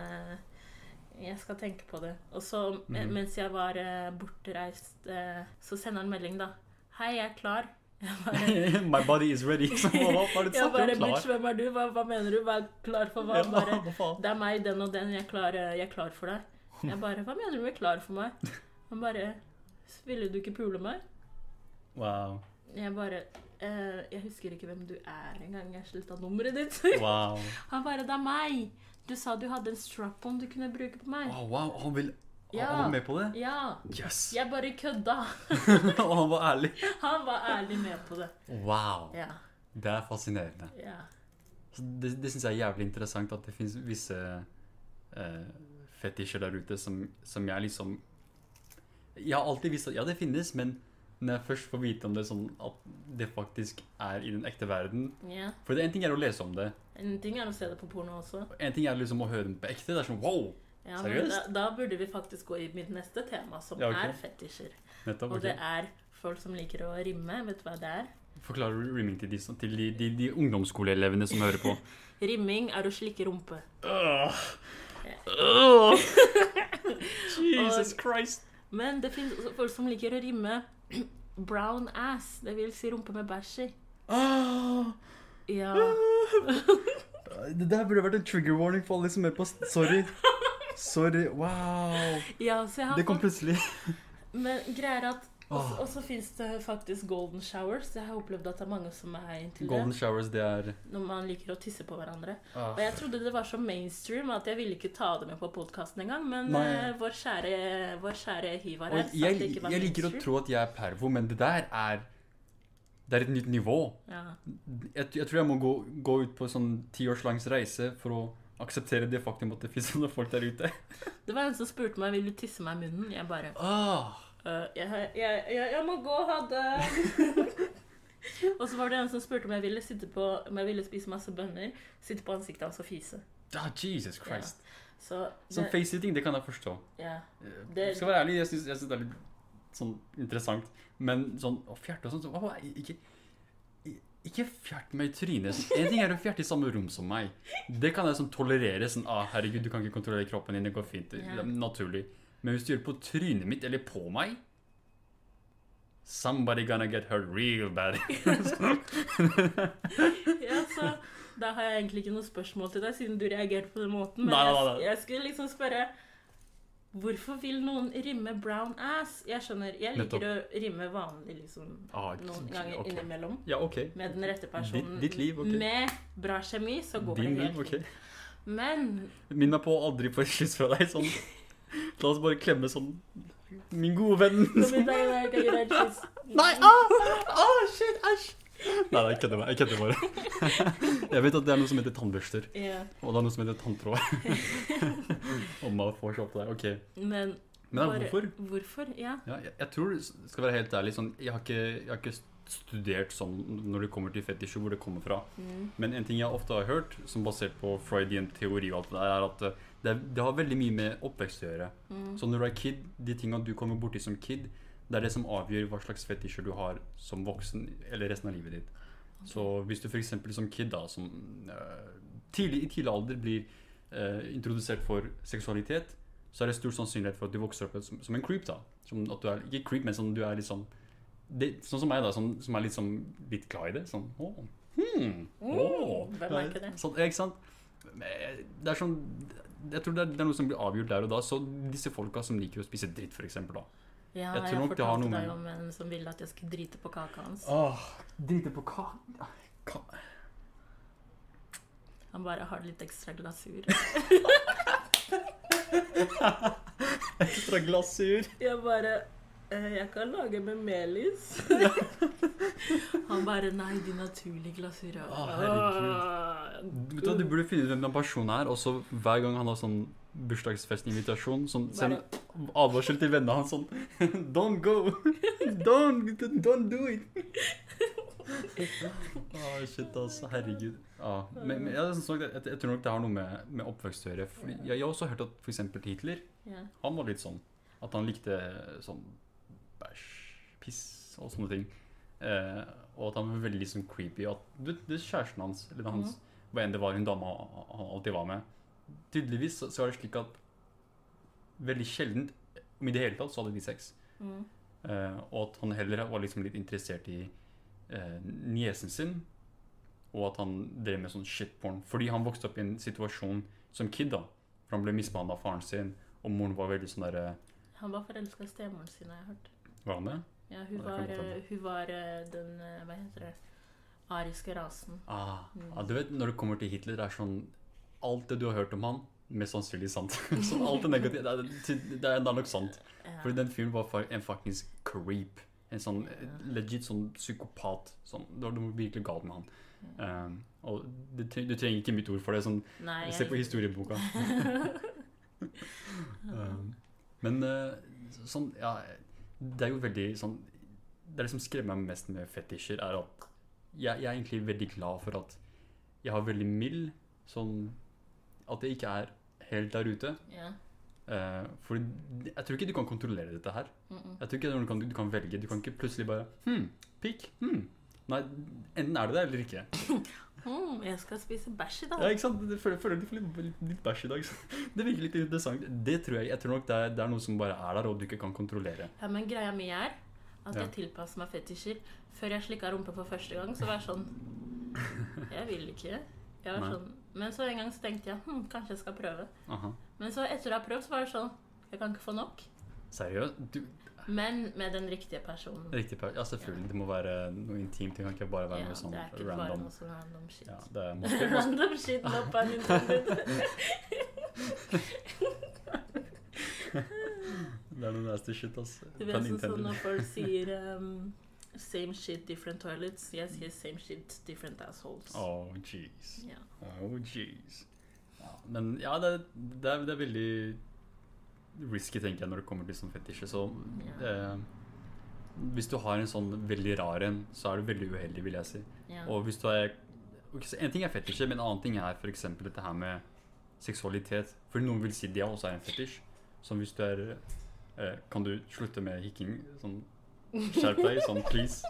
Jeg skal tenke på det. Og så, mm mens jeg var bortreist, så sender han melding, da. Hei, jeg er klar. My body is ready. Så hva, hva du jeg bare? Bitch, hvem er du? Hva, hva mener du? Hva er klar for hva? Bare, det er meg, den og den. Jeg er klar, jeg er klar for deg. Jeg bare Hva mener du med klar for meg? Han bare Ville du ikke pule meg? Wow. Jeg bare eh, Jeg husker ikke hvem du er engang. Jeg slutta nummeret ditt. Wow. Han bare Det er meg. Du sa du hadde en strap-on du kunne bruke på meg. Wow, wow. Han, vil, Ja. han var med på det? Ja. Yes! Jeg bare kødda. Og han var ærlig. Han var ærlig med på det. Wow. Ja. Det er fascinerende. ja. Det det syns jeg er jævlig interessant at det fins visse eh, fetisjer der ute som, som jeg liksom Jeg har alltid visst at ja, det finnes, men når jeg først får vite om det sånn at det faktisk er i den ekte verden ja. For det en ting er å lese om det, En ting er å se det på porno også. en ting er liksom å høre det på ekte. Det er sånn wow! Ja, men Seriøst? da, da burde vi faktisk gå i mitt neste tema, som Ja, okay. er fetisjer. Nettopp. Og det er folk som liker å rimme. Vet du hva det er? Forklar rimming til, de, til de, de, de ungdomsskoleelevene som hører på. Rimming er å slikke rumpe. Uh, uh, Jesus Christ. Men det også folk som liker å rimme brown ass. Det vil si rumpe med bæsj i. Uh, Ja. Det der burde vært en trigger warning for alle som er på Sorry. Sorry. Wow. ja så jeg har Det kom plutselig. men greier at Og så fins det faktisk golden showers. Jeg har opplevd at det er mange som er inntil Golden det. showers, det er Når man liker å tisse på hverandre. ah. Og jeg trodde det var så mainstream at jeg ville ikke ta det med på podkasten engang. Men Nei. eh, vår kjære, vår kjære Hivar her sa jeg, at det ikke var jeg liker å tro at jeg er pervo, men det der er Det er et nytt nivå. Ja. Jeg, jeg tror jeg må gå, gå ut på en sånn tiårslangs reise for å akseptere det faktum at det fins sånne folk der ute. Det var en som spurte meg vil du tisse meg i munnen. Jeg bare oh. uh, jeg, jeg, jeg, jeg må gå, ha det. og så var det en som spurte om jeg ville på Om jeg ville spise masse bønner. Sitte på ansiktet hans og fise. ah, Jesus Christ. Så det, det, face-sitting, det kan jeg forstå. ja. Jeg Det- skal være ærlig, jeg syns, det er litt sånn interessant. Men sånn å fjerte og sånn så, hva, ikke, ikke fjert meg i trynet. En ting er å fjerte i samme rom som meg. Det kan jeg sånn tolerere. Sånn, ah, herregud, du kan ikke kontrollere kroppen din. Det går fint. Ja. naturlig. Men hvis du gjør det på trynet mitt eller på meg Somebody gonna get hurt real bad. ja, så da har jeg egentlig ikke noe spørsmål til deg, siden du reagerte på den måten. Men Nei, nei, nei. Jeg, jeg skulle liksom spørre Hvorfor vil noen rimme brown ass? Jeg skjønner, jeg liker å rimme vanlig liksom ah, noen ganger okay. innimellom. Ja, OK. Med den rette personen. Ditt- ditt liv, ok. Med bra kjemi, så går Din det helt fint. Men Minn meg på å aldri få et kyss fra deg. Sånn. La oss bare klemme sånn Min gode venn. Et. Nei! Ah, ah, shit, æsj! Nei, jeg kødder bare. Jeg kødder bare. Jeg vet at det er noe som heter tannbørster, Yeah. og det er noe som heter tanntråd. Om man får til deg. Ok. men Men bare- hvorfor? Hvorfor? Ja. Ja, jeg, jeg tror, skal være helt ærlig, sånn, jeg har ikke, jeg har ikke studert sånn når det kommer til fetisjer, hvor det kommer fra. Mm. Men en ting jeg ofte har hørt, som basert på Freudian teori og alt det der, er at eh, det, det har veldig mye med oppvekst å gjøre. Mm. Så når du er kid, de tingene du kommer borti som kid, det er det som avgjør hva slags fetisjer du har som voksen eller resten av livet ditt. Så hvis du f.eks. som kid da, som uh, tidlig, i tidlig alder blir uh, introdusert for seksualitet, så er det stor sannsynlighet for at du vokser opp som, som en creep. da. Som at du er, ikke creep, men som du er liksom det, Sånn som meg, da, som, som er sånn litt glad i det. Sånn Å, hmm, mm, hvem er ikke det? Sånn, ikke sant? Det er sånn Jeg tror det er, det er noe som blir avgjort der og da. Så disse folka som liker å spise dritt, f.eks. da. Ja, Jeg jeg, fortalte deg om en som ville at jeg skulle drite på kaka hans. Åh, Drite på kaka? Ka Han bare har litt ekstra glasur. Ekstra glasur. Jeg bare eh, Jeg kan lage med melis. Han bare Nei, de naturlige glasurene. Å, herregud. Du Du burde finne ut hvem den personen er, og så hver gang han har sånn bursdagsfestinvitasjon, sånn, send advarsel til vennene hans sånn Don't go! Don't, don't do it! Ah shit, altså. Herregud. Ja, men, men jeg, sånn, jeg, jeg tror nok det har noe med, med oppvekst å gjøre. Jeg, jeg har også hørt at f.eks. Hitler Ja. Han var litt sånn at han likte sånn bæsj, piss og sånne ting. Eh, og at han var veldig sånn creepy. At du, det kjæresten hans, eller hans, hva enn det var, dame han han alltid var med Tydeligvis så, så er det slik at veldig sjelden, om i det hele tatt, så hadde de sex. Mm. Uh, og at han heller var liksom litt interessert i uh, niesen sin. Og at han drev med sånn shitporn. Fordi han vokste opp i en situasjon som kid. da For han ble misbehandla av faren sin, og moren var veldig sånn derre Han var forelska i stemoren sin, har jeg hørt. Var han det? Ja, hun Ja, det var, hun var eh, den Hva heter det? Ariske rasen. Ah, Mm. ah, du vet, når det kommer til Hitler, det er sånn Alt det du har hørt om han, mest sannsynlig sant. så alt det negative, det er, det er, nok sant. Ja. Fordi den fyren var en faktisk creep. En sånn ja. legit sånn psykopat. Sånn, det var noe virkelig galt med han. Um, og du, du trenger ikke mitt ord for det. Sånn, Nei, se på historieboka. um, men eh, sånn, ja Det er jo veldig sånn Det er det som skremmer meg mest med fetisjer, er at jeg, jeg er egentlig veldig glad for at jeg har veldig mild sånn At det ikke er helt der ute. Yeah. Uh, for jeg tror ikke du kan kontrollere dette her. Mm -mm. Jeg tror ikke du kan, du kan velge. Du kan ikke plutselig bare Hm, pikk. Hm. Nei, enten er det det eller ikke. Mm, jeg skal spise bæsj i Ja, dag. ikke sant? Jeg føler, føler du får litt, litt bæsj i dag. Så. Det virker litt interessant. Det tror jeg. Jeg tror nok det er, det er noe som bare er der, og du ikke kan kontrollere. Ja, men greia mi er at Ja. jeg tilpasser meg fetisjer. Før jeg slikka rumpa for første gang, så var jeg sånn Jeg vil ikke. Jeg var Nei. sånn, men så en gang så tenkte jeg hm, kanskje jeg skal prøve. Aha. Men så etter å ha prøvd, så var det sånn Jeg kan ikke få nok. Seriøst? Du, Men med den riktige personen. riktig per- Ja, selvfølgelig. Det må være noe intimt. Det kan ikke bare være Ja, noe sånn det er ikke bare random. noe sånn random shit. Ja, det er måske, måske. Random shit, no pun intended. Det er noe nasty shit, altså. Du vet sånn som når folk sier um, Same shit, different toilets. Jeg sier same shit, different assholes. Oh, jeez. Yeah. Oh, jeez. Ja, men ja, det, det, er, det er veldig risky, tenker jeg, når det kommer til sånn fetisje. Så yeah. eh, hvis du har en sånn veldig rar en, så er du veldig uheldig, vil jeg si. Yeah. Og hvis du er En ting er fetisje, men en annen ting er f.eks. dette her med seksualitet. For noen vil si det også er en fetisj. Som hvis du er eh, Kan du slutte med hikking? Sånn Skjerp deg, sånn please.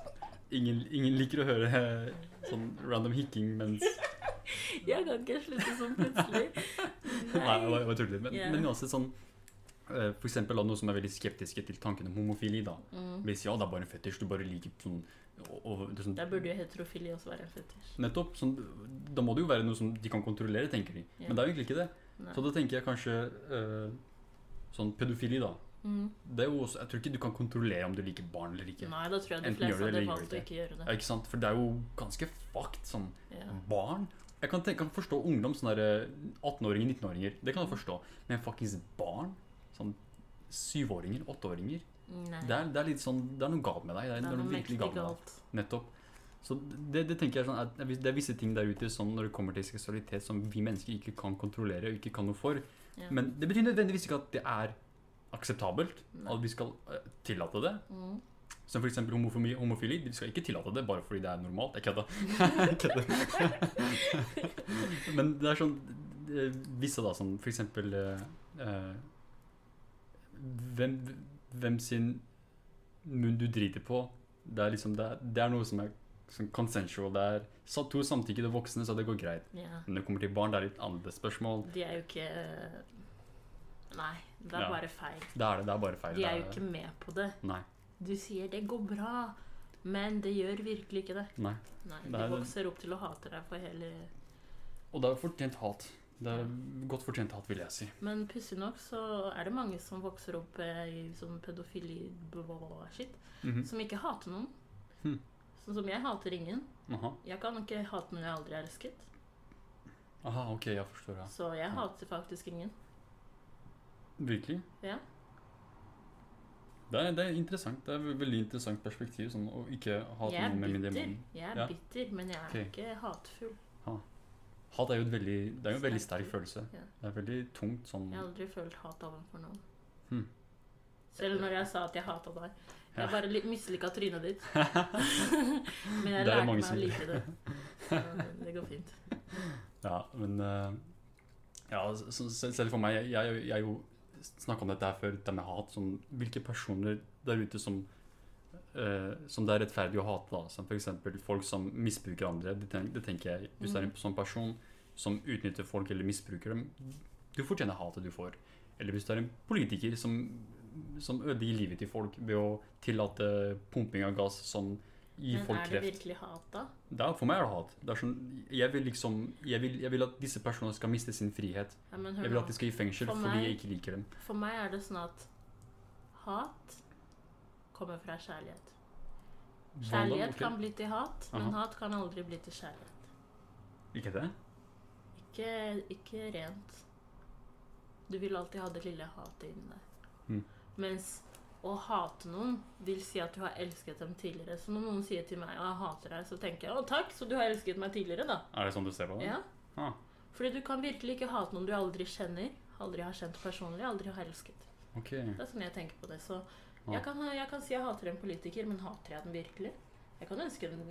Ingen, ingen liker å høre eh, sånn random hikking mens Jeg kan ikke slutte sånn plutselig. Nei, jeg bare- jeg bare tuller. Men, yeah. men uansett sånn eh, For eksempel noe som er veldig skeptiske til tanken om homofili. da Mm. Hvis ja, det er bare en fetisj, du bare liker sånn og, og, det sånn, Da burde jo heterofili også være en fetisj. Nettopp. Sånn, da må det jo være noe som de kan kontrollere, tenker de. Yeah. Men det er jo egentlig ikke det. Nei. Så da tenker jeg kanskje eh, sånn pedofili, da. Mm. Det er jo også, jeg tror ikke du kan kontrollere om du liker barn eller ikke. Nei, da tror jeg de Enten fleste det hadde valgt å ikke gjøre Ja, det. ikke sant? For det er jo ganske fucked sånn Ja. barn. Jeg kan, tenke, kan forstå ungdom, sånne eh, 18-åringer, 19-åringer. Det kan jeg forstå. Men fuckings barn? Sånn syvåringer, åtteåringer? Det er, det er litt sånn Det er noe galt med deg. Det er, Det er noe virkelig galt galt. Nettopp. Så det, det tenker jeg sånn at Det er visse ting der ute sånn når det kommer til seksualitet som vi mennesker ikke kan kontrollere og ikke kan noe for. Ja. Men det betyr nødvendigvis ikke at det er akseptabelt. At vi skal eh, tillate det. Mm. Som f.eks. Homofili, homofili. Vi skal ikke tillate det bare fordi det er normalt. Jeg kødder. Men det er sånn eh, Visse da, som f.eks. Uh, eh, hvem, hvem sin munn du driter på, det er liksom Det er, det er noe som er sånn consensual. Det er to samtykkede voksne, så det går greit. Ja. Men når det kommer til barn, det er litt andre spørsmål. De er jo ikke Nei, det er Ja. bare feil. Det er det. Det er bare feil. De er Det jo ikke med på det. Nei. Du sier 'det går bra', men det gjør virkelig ikke det. nei. Nei, Det De er- vokser opp til å hate deg for hele Og det er fortjent hat. Det er godt fortjent hat, vil jeg si. Men pussig nok så er det mange som vokser opp eh, i sånn pedofili-shit, Mhm. som ikke hater noen. Hmm. Sånn som jeg hater ingen. Aha. Jeg kan ikke hate noen jeg aldri har elsket. Aha, ok, jeg forstår. Ja. Så jeg hater faktisk ingen. Virkelig? Ja. Det er, det er interessant. Det er et veldig interessant perspektiv. Sånn, å ikke hate noen med mindre bitter, jeg er Ja. bitter, men jeg er okay. ikke hatefull. Hat er jo veldig, det er jo en veldig Sterk følelse. Ja. Det er veldig tungt sånn Jeg har aldri følt hat overfor noen. Hmm. Selv når jeg sa at jeg hata deg. Ja. Jeg bare mislika trynet ditt. Men jeg lærte meg å like det. Så det går fint. Ja, men uh, Ja, selv for meg Jeg, jeg, jeg er jo snakka om dette her før, det med hat. Sånn, hvilke personer der ute som uh, som det er rettferdig å hate, da. Som f.eks. folk som misbruker andre. Det, ten, det tenker jeg Hvis det er en sånn person som utnytter folk eller misbruker dem, du fortjener hatet du får. Eller hvis du er en politiker som som ødelegger livet til folk ved å tillate pumping av gass som gir Men folk kreft. Men er det virkelig hat, da? Er, for meg er det hat. Det er sånn, jeg, vil liksom, jeg, vil, jeg vil at disse personene skal miste sin frihet. Ja, Jeg vil at de skal i fengsel For fordi meg- jeg ikke liker dem. For meg er det sånn at hat kommer fra kjærlighet. Kjærlighet okay. kan bli til hat, men Aha. hat kan aldri bli til kjærlighet. Ikke det? Ikke, ikke rent. Du vil alltid ha det lille hatet inni deg. Mm. Mens å hate noen vil si at du har elsket dem tidligere. Så når noen sier til meg at jeg hater deg, så tenker jeg å takk, så du har elsket meg tidligere, da. Er det sånn du ser på det? Ja. Ah, Fordi du kan virkelig ikke hate noen du aldri kjenner, aldri har kjent personlig, aldri har elsket. Okay. Det er sånn jeg tenker på det. Så jeg kan, jeg kan si jeg hater en politiker, men hater jeg den virkelig? Jeg kan ønske den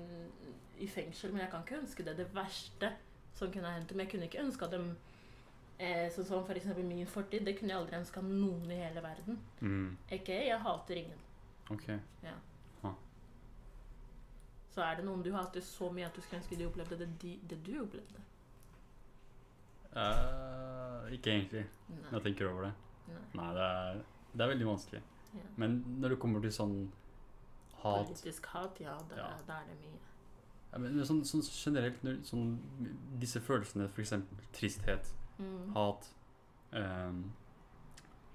i fengsel, men jeg kan ikke ønske det det verste som kunne hendt dem. Jeg kunne ikke ønska dem eh, sånn som eksempel min fortid. Det kunne jeg aldri ønska noen i hele verden. Mm, Ikke jeg hater ingen. ok. Så er det noen du hater så mye at du skulle ønske de opplevde det, de, det du opplevde. Uh, ikke egentlig, Nei. jeg tenker over det. nei. Nei, det er, det er veldig vanskelig. Ja. Men når det kommer til sånn hat Politisk hat, ja, da, Ja. da er det mye. ja, men sånn, sånn generelt, når, sånn, disse følelsene, f.eks. tristhet, Mm. hat um,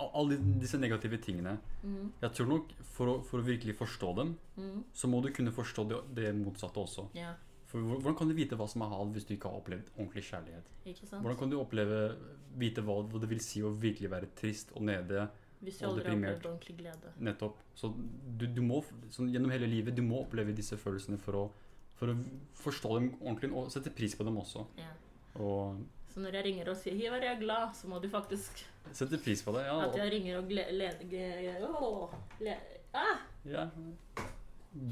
al- Alle disse negative tingene. Mm. Jeg tror nok for å, for å virkelig forstå dem, Mm. så må du kunne forstå det, det motsatte også. Ja, For Hvordan kan du vite hva som er hat hvis du ikke har opplevd ordentlig kjærlighet? Hvordan kan du oppleve, vite hva, det vil si å virkelig være trist og nede? Hvis du aldri har opplevd ordentlig glede. Nettopp. Så du, du må, sånn, gjennom hele livet, du må oppleve disse følelsene for å, for å forstå dem ordentlig og sette pris på dem også. Ja. Og Så når jeg ringer og sier 'Hivar, jeg er glad', så må du faktisk sette pris på det. Ja. At jeg ringer og gleder le, ah, ja.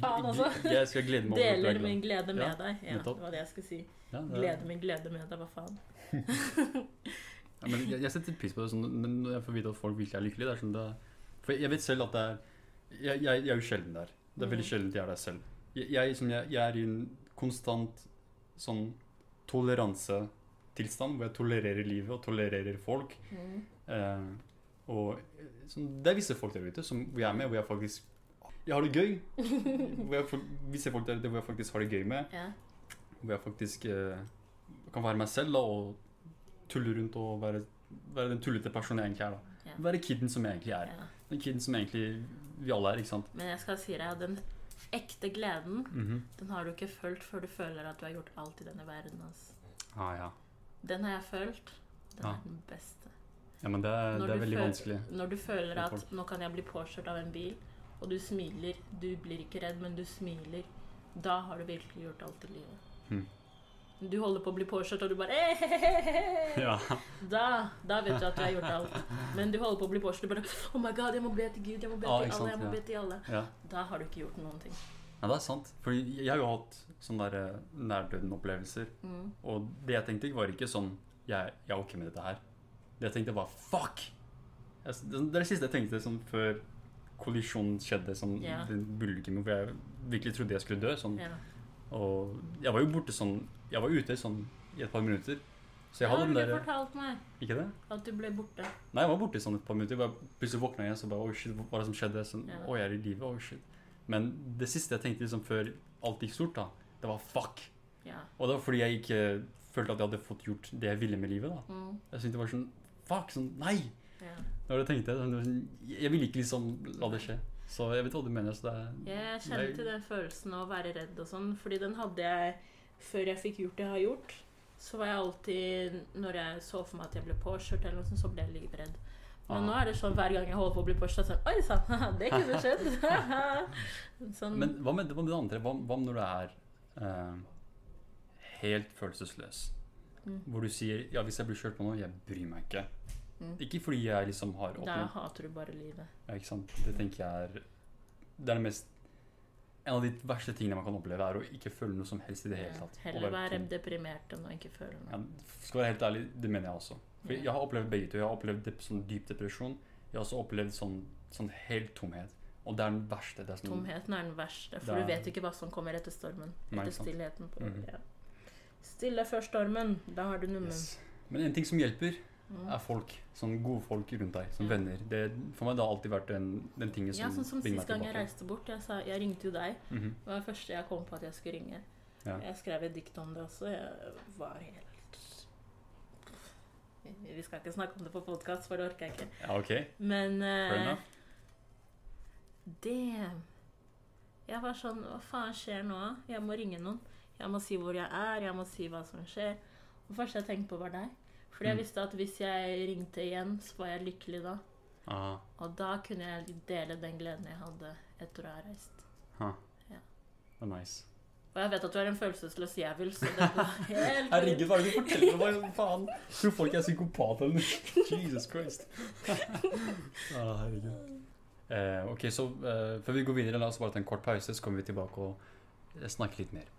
Faen, altså. Jeg skal glede meg over er Deler min glede med Ja, deg. Ja, det var det jeg skulle si. Ja, det Glede min glede med deg, hva faen. Ja, men jeg, jeg setter pris på det sånn, når jeg får vite at folk virkelig er lykkelige. Sånn det, for jeg vet selv at det er Jeg, jeg, jeg er jo sjelden der. Det er veldig Mm. sjelden jeg er der selv. Jeg, jeg, som jeg, jeg er i en konstant sånn toleransetilstand hvor jeg tolererer livet og tolererer folk. Mm. Eh, og eh, sånn, det er visse folk der ute som, vi er med, hvor jeg faktisk jeg har det gøy. hvor jeg, visse folk der ute hvor jeg faktisk har det gøy med. Ja. Hvor jeg faktisk eh, kan være meg selv da, og tulle rundt og være, være den tullete personen jeg egentlig er. da. Ja. Være kiden som jeg egentlig er. ja. Den kiden som egentlig vi alle er, ikke sant? Men jeg skal si deg at den ekte gleden, Mhm. den har du ikke følt før du føler at du har gjort alt i denne verden. Altså. ah, ja. Den har jeg følt. Den Ja. er den beste. ja, men det, er- det er veldig vanskelig. Når du føler at nå kan jeg bli påkjørt av en bil, og du smiler, du blir ikke redd, men du smiler, da har du virkelig gjort alt i livet. Hmm. Du holder på å bli påkjørt, og du bare. Ja. Da, da vet du at du har gjort alt. Men du holder på å bli påkjørt, du bare Oh my god, jeg må be til Gud, jeg må be til alle, sant, jeg må be til alle. Da har du ikke gjort noen ting. Ja, det er sant. For jeg har jo hatt sånne der eh, nærdøden-opplevelser. Mm. Og det jeg tenkte, var ikke sånn Jeg, jeg er ok med dette her. Det jeg tenkte, var fuck! Jeg, det det er det siste jeg tenkte sånn før kollisjonen skjedde. Sånn, yeah. Bulken hvor jeg virkelig trodde jeg skulle dø. Sånn. Yeah. Og jeg var jo borte sånn Jeg var ute sånn i et par minutter. Så jeg hadde den der fortalt meg, Ikke det? at du ble borte. Nei, jeg var borte sånn et par minutter. Bare plutselig våkna jeg, så bare Oi, shit, hva er det som skjedde? Sånn, yeah. Oi, jeg er i live. Oi, shit. Men det siste jeg tenkte liksom før alt gikk stort, da, det var fuck. Ja. Og det var fordi jeg ikke følte at jeg hadde fått gjort det jeg ville med livet. da. Mm. Jeg syntes det var sånn Fuck! Sånn Nei! ja. det jeg tenkte sånn, det sånn, Jeg ville ikke liksom la det skje. Så jeg vet hva du mener. så det. Jeg kjenner Nei. til den følelsen av å være redd og sånn, fordi den hadde jeg før jeg fikk gjort det jeg har gjort. Så var jeg alltid, når jeg så for meg at jeg ble påkjørt, eller noe sånt, så ble jeg livredd. Ah. nå er det sånn hver gang jeg holder på å bli pusha, sånn Oi sann, det kunne skjedd. sånn, Men hva med, hva med det andre? Hva, hva når du er eh, helt følelsesløs? Mm. Hvor du sier ja, hvis jeg blir kjørt på nå, jeg bryr meg ikke. Mm. Ikke fordi jeg liksom har da hater du bare livet. ja, ikke sant? Det tenker jeg er Det er det mest En av de verste tingene man kan oppleve, er å ikke føle noe som helst i det hele tatt. Heller være deprimert enn å ikke føle Ja, noe. skal være helt ærlig, det mener jeg også. For Jeg har opplevd begge to. Jeg har opplevd sånn dyp depresjon. Jeg har også opplevd sånn, sånn helt tomhet. Og det er den verste. Det er sånn, Tomheten er den verste, for er, du vet ikke hva som kommer etter stormen. Etter stillheten. På, Mhm. ja. Stille før stormen, da har du nummen. yes. Men en ting som hjelper, Mm. er folk. Sånn gode folk rundt deg. Som Ja. venner. Det, for meg det har alltid vært den, den tingen Ja, som sånn som sist gang jeg reiste bort. Jeg, sa, jeg ringte jo deg. Mhm. Det var det første jeg kom på at jeg skulle ringe. Ja. Jeg skrev et dikt om det også. Jeg var helt Vi skal ikke snakke om det på podkast, for det orker jeg ikke. ja, ok. Men eh, enough. Jeg var sånn Hva faen skjer nå? Jeg må ringe noen. Jeg må si hvor jeg er. Jeg må si hva som skjer. Det første jeg tenkte på, var deg. Fordi jeg Mm. visste at hvis jeg ringte igjen, så var jeg lykkelig da. Aha. Og da kunne jeg dele den gleden jeg hadde etter å ha reist. ha. Ja. Det er nice. Og jeg vet at du er en følelsesløs jævel, så det går helt Herregud, hva er det du forteller meg? Faen? Tror folk er psykopater eller noe? Jesus Christ. ah, herregud. Eh, ok, så eh, før vi går videre, la oss bare ta en kort pause, så kommer vi tilbake og snakker litt mer.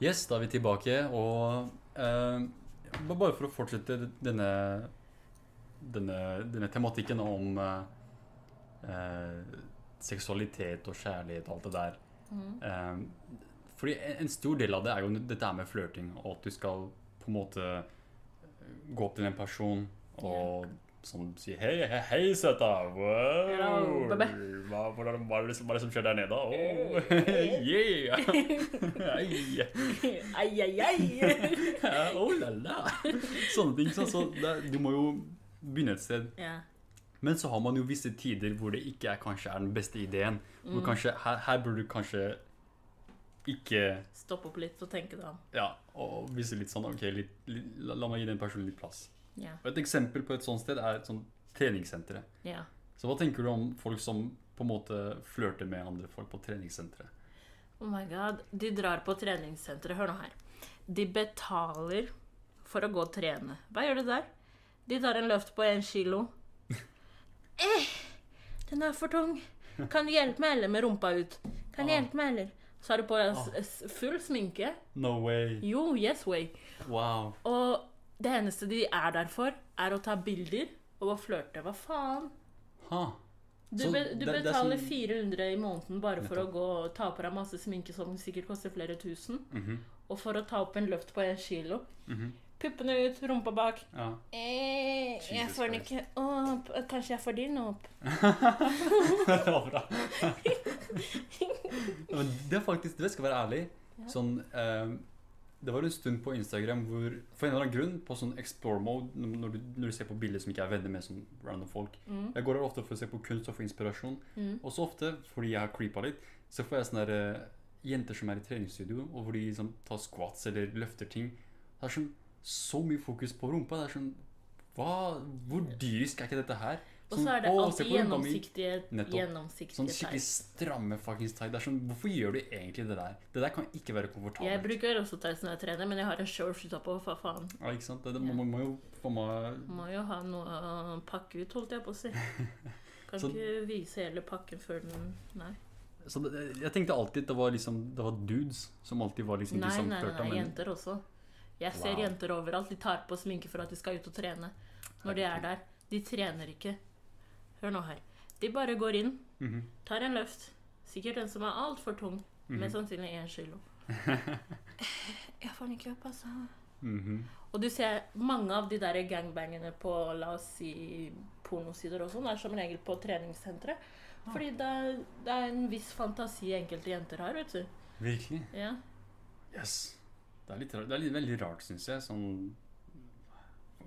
Yes, da er vi tilbake, og eh, bare for å fortsette denne, denne, denne tematikken om eh, eh, seksualitet og kjærlighet og alt det der. Mhm. Um, fordi en stor del av det er jo dette med flørting, og at du skal på en måte gå opp til en person og sånn si Hei, hei, hei søta! Wow! Hello. Hva, hvordan, hva, er det, som- hva er det som skjer der nede? Oh, yeah! Ai, ai, ai. Oh la la! Sånne ting. Så, så det, du må jo begynne et sted. Ja. Men så har man jo visse tider hvor det ikke er, kanskje er den beste ideen. Hvor Mm. kanskje, her, her burde du kanskje ikke Stoppe opp litt og tenke deg om. Ja, og vise litt sånn Ok, litt, litt, la, la meg gi den personen litt plass. Yeah. Et eksempel på et sånt sted er et sånt treningssenter. ja. Så hva tenker du om folk som på en måte flørter med andre folk på treningssenteret? Oh my god. De drar på treningssenteret. Hør nå her. De betaler for å gå og trene. Hva gjør de der? De tar en løft på én kilo. Eh, den er for tung. Kan du hjelpe meg, eller med rumpa ut? Kan du Ah. hjelpe meg, eller? Så har du på deg s- full sminke. No way. Jo, yes way. Wow. Og det eneste de er der for, er å ta bilder og å flørte. Hva faen? Ha. Du, be, du det- det er betaler som- 400 i måneden bare for å gå og ta på deg masse sminke som sikkert koster flere tusen. Mhm, Og for å ta opp en løft på en kilo. mhm. Puppene ut, rumpa bak. Ja. Eh, jeg får den ikke opp. Kanskje jeg får din opp. det var bra. Men det er faktisk, det skal være ærlig, Ja. sånn eh, Det var en stund på Instagram hvor for en eller annen grunn, på sånn explore mode, når du, når du ser på bilder som ikke er venner med sånn random folk Mm. Jeg går her ofte for å se på kunst og få inspirasjon. Mm. Og så ofte, fordi jeg har creepa litt, så får jeg sånne der, eh, jenter som er i treningsstudio, og hvor de liksom tar squats eller løfter ting. Det er sånn så mye fokus på rumpa. Det er sånn hva, Hvor dyrisk er ikke dette her? Og så er det alltid på rumpa mi». gjennomsiktige, gjennomsiktige Sånn skikkelig stramme fuckings tight. Sånn, Hvorfor gjør du egentlig det der? Det der kan ikke være komfortabelt. Jeg bruker også tights når jeg trener, men jeg har en shorts utapå. Hva faen? Ja, ikke sant? Det, det, man, må jo få meg Må jo ha noe å pakke ut, holdt jeg på å si. Kan Så- ikke vise hele pakken før den Nei. Så det, Jeg tenkte alltid det var liksom Det var dudes som alltid var liksom Nei, nei, flørta. nei, jenter også. Jeg ser Wow. jenter overalt. De tar på sminke for at de skal ut og trene. Når de er der. De trener ikke. Hør nå her. De bare går inn, Mhm, tar en løft. Sikkert en som er altfor tung. mhm, Mest sannsynlig én kilo. Jeg får den ikke opp, altså. mhm. Og du ser mange av de der gangbangene på la oss si pornosider og sånn, er som regel på treningssentre. Fordi det er, det er en viss fantasi enkelte jenter har, vet du. Virkelig? Ja. Yes. Det er, litt, det er litt, veldig rart, syns jeg. Sånn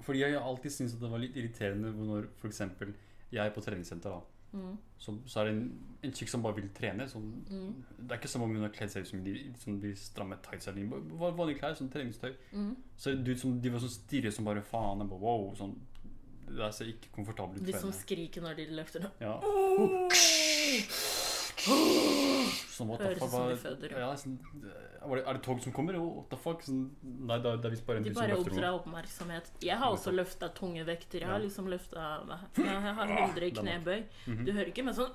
Fordi jeg har alltid syntes at det var litt irriterende når f.eks. jeg er på treningssenter, da. Mm. Så, så er det en, en chick som bare vil trene. Så, Mm. Det er ikke som om hun har kledd seg ut som de, som de stramme tights eller. Vanlige klær, sånn treningstøy. Mm. Så dude som, de var sånn stirre som bare faen. Bare, wow, sånn, det ser ikke komfortabelt ut De som skriker når de løfter nå. Ja. Sånn, what the fuck, hva-. Ja, sånn, er det- tog som kommer? What the fuck? Sånn, nei, det er, visst bare en De bare oppdrar oppmerksomhet. Jeg har også løfta tunge vekter. Jeg har liksom løfta Jeg har 100 i det er nok. knebøy. Mhm. Du hører ikke, meg sånn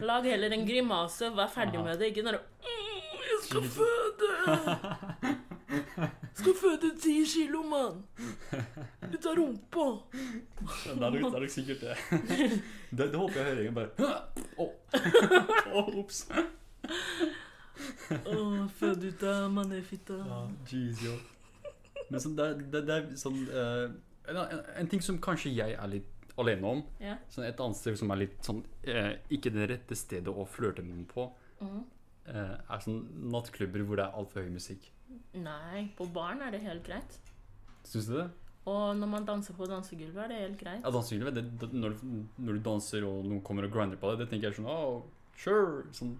Lag heller en grimase. Vær ferdig med det. Ikke når du Jeg skal føde! Skal føde ti kilo, mann! Ut av rumpa! Det er nok, er sikkert det. det. Det håper jeg hører ingen bare Å, oh. ops. Oh, fød ut av mannefitta. Ja, jeez. Men sånn, det, det, det er sånn uh, en, en, en ting som kanskje jeg er litt alene om, yeah. sånn et annet sted som er litt sånn uh, Ikke det rette stedet å flørte med noen på, eh, er sånn nattklubber hvor det er altfor høy musikk. Nei, på barn er det helt greit. Syns du det? Og når man danser på dansegulvet, er det helt greit. Ja, dansegulvet, det, det, når, du- når du danser og noen kommer og grinder på deg, det tenker jeg sånn oh, sure. Sånn,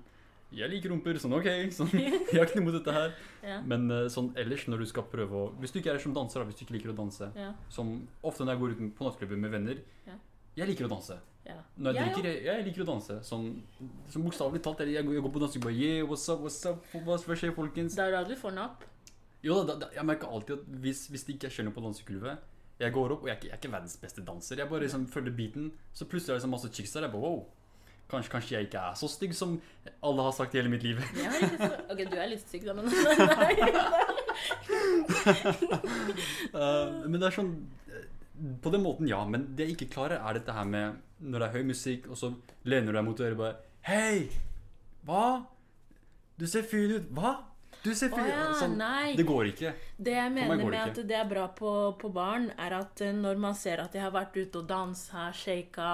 jeg liker rumper, sånn OK. Sånn, jeg har ikke noe imot dette her. Ja. Men eh, sånn ellers, når du skal prøve å Hvis du ikke er som danser, hvis du ikke liker å danse, Ja. som ofte når jeg går ut på nattklubber med venner. Jeg liker å danse. Ja. Når jeg Jeg drikker, jeg, jeg liker å danse. Sånn, sånn bokstavelig talt. Jeg, går- på dansing bare Yeah, what's up, what's up? Hva skjer, folkens? Det er da du får napp. Jo, da, da, jeg merker alltid at hvis, hvis det ikke skjer noe på dansegulvet Jeg går opp, og jeg er ikke, er verdens beste danser. Jeg bare liksom følger beaten. Så plutselig er det liksom masse chicks der. Jeg bare wow. Kanskje, kanskje jeg ikke er så stygg som alle har sagt i hele mitt liv. Så... Ok, du er litt stygg, da, men Nei. uh, men det er sånn På den måten, ja. Men det jeg ikke klarer, er dette her med når det er høy musikk, og så lener du deg mot øret og bare Hei! Hva? Du ser fin ut. Hva? Du ser fin ut. ja, Sånn, det går ikke. Det jeg mener med at det er bra på, på barn, er at eh, når man ser at jeg har vært ute og dansa, shaka,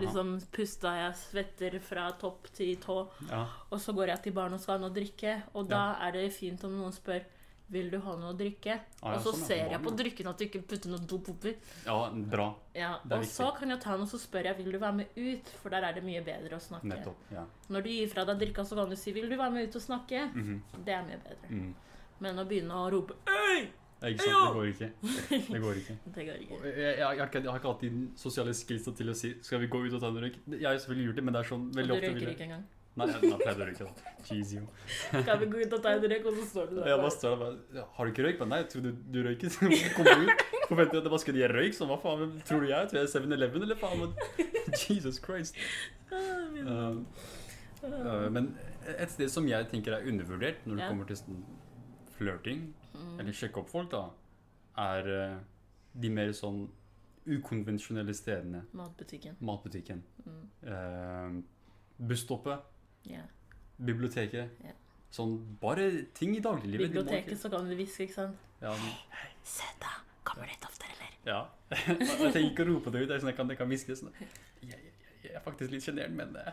liksom pusta, jeg svetter fra topp til tå, Ja. og så går jeg til baren og skal ha noe å drikke, og da er det fint om noen spør vil du ha noe å drikke? Ah, ja, og så sånn er ser jeg på drikken at du ikke putter noe dop oppi. ja, bra. Ja, og viktig. så kan jeg ta den, og så spør jeg vil du være med ut, for der er det mye bedre å snakke. Nettopp. Ja. Når du gir fra deg drikka, så kan du si vil du være med ut og snakke. Mhm. Det er mye bedre. mm. Men å begynne å rope Øy! Ikke sant? Det går ikke. Det går ikke. Det går ikke. Og Jeg, jeg, jeg, har ikke, jeg har ikke alltid sosiale skills til å si Skal vi gå ut og ta en røyk? Jeg har selvfølgelig gjort det, men det er sånn Og veldig ofte Du røyker ikke engang. Nei, jeg pleide å røyke, da. Jeez, jo. Kan vi gå ut og ta en røyk, og så står du der Jeg bare står der bare Har du ikke røyk? Men nei, jeg trodde du, du røyket. Kommer ut, forventer jeg at jeg bare skal gi røyk. Så hva faen tror du jeg? Tror jeg er 7-Eleven, eller faen? Men, Jesus Christ. «Ah, Uh, uh, men et sted som jeg tenker er undervurdert når det kommer til sånn flørting, Mm. eller sjekke opp folk, da, er uh, de mer sånn ukonvensjonelle stedene. Matbutikken. Matbutikken. Mm. Uh, busstoppet. Ja. Biblioteket. Ja. Sånn bare ting i dagliglivet. Biblioteket, ikke- så kan du hviske, ikke sant. Ja, Sett deg! Kommer litt oftere, eller? ja. jeg trenger ikke å rope det ut. Er sånn jeg kan, jeg kan hviske sånn. Jeg, jeg, jeg er faktisk litt sjenert, men uh,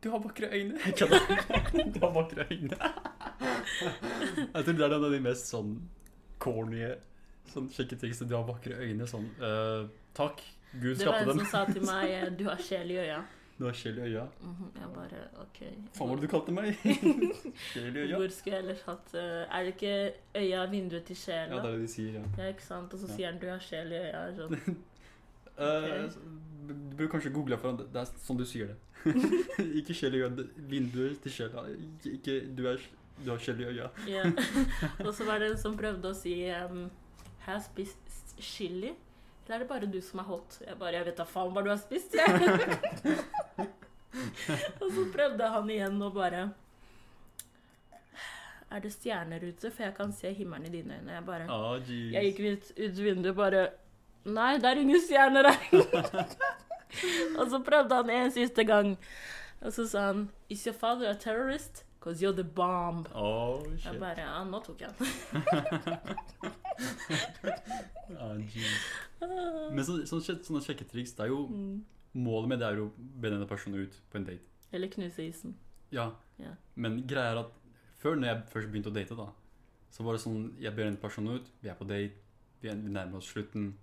Du har vakre øyne. Du har vakre øyne. Jeg tror det er en av de mest sånn corny sånn sjekketriksene. Du har vakre øyne. Sånn uh, Takk. Gud Det var en dem. som sa til meg eh, 'du har sjel i øya'. Du har skjell i øya. Mhm, Jeg bare OK. Faen, hva var det du kalte meg? Skjell i øya. Hvor skulle jeg ellers hatt eh, Er det ikke øya vinduet til Ja, det er det de sier, ja. Ja, ikke sant? Og så Ja. sier han 'du har sjel i øya'. Sånn. Eh, du burde kanskje google for det. Det er sånn du sier det. ikke skjell i øya. vinduet til sjela. Ikke, ikke du, er, du har skjell i øya. Ja. Og så var det en som prøvde å si um, 'Har jeg spist chili?' Eller er det bare du som er hot? Jeg bare 'Jeg vet da faen hva du har spist', jeg. og så prøvde han igjen og bare 'Er det stjerner ute? For jeg kan se himmelen i dine øyne.' Jeg bare oh. Jeg gikk ut, ut vinduet bare Nei, det er ingen stjerner her. og så prøvde han en siste gang. Og så sa han Is your father a terrorist? Cause you're the bomb. Oh, Jeg bare Ja, nå tok jeg den. Ah. Men så, sånn, sjek- sånne sjekketriks, det er jo Mm. Målet med det er jo å be denne personen ut på en date. Eller knuse isen. Ja. Ja. Men greia er at før når jeg først begynte å date, da, så var det sånn Jeg ber denne personen ut, vi er på date, vi er- vi nærmer oss slutten.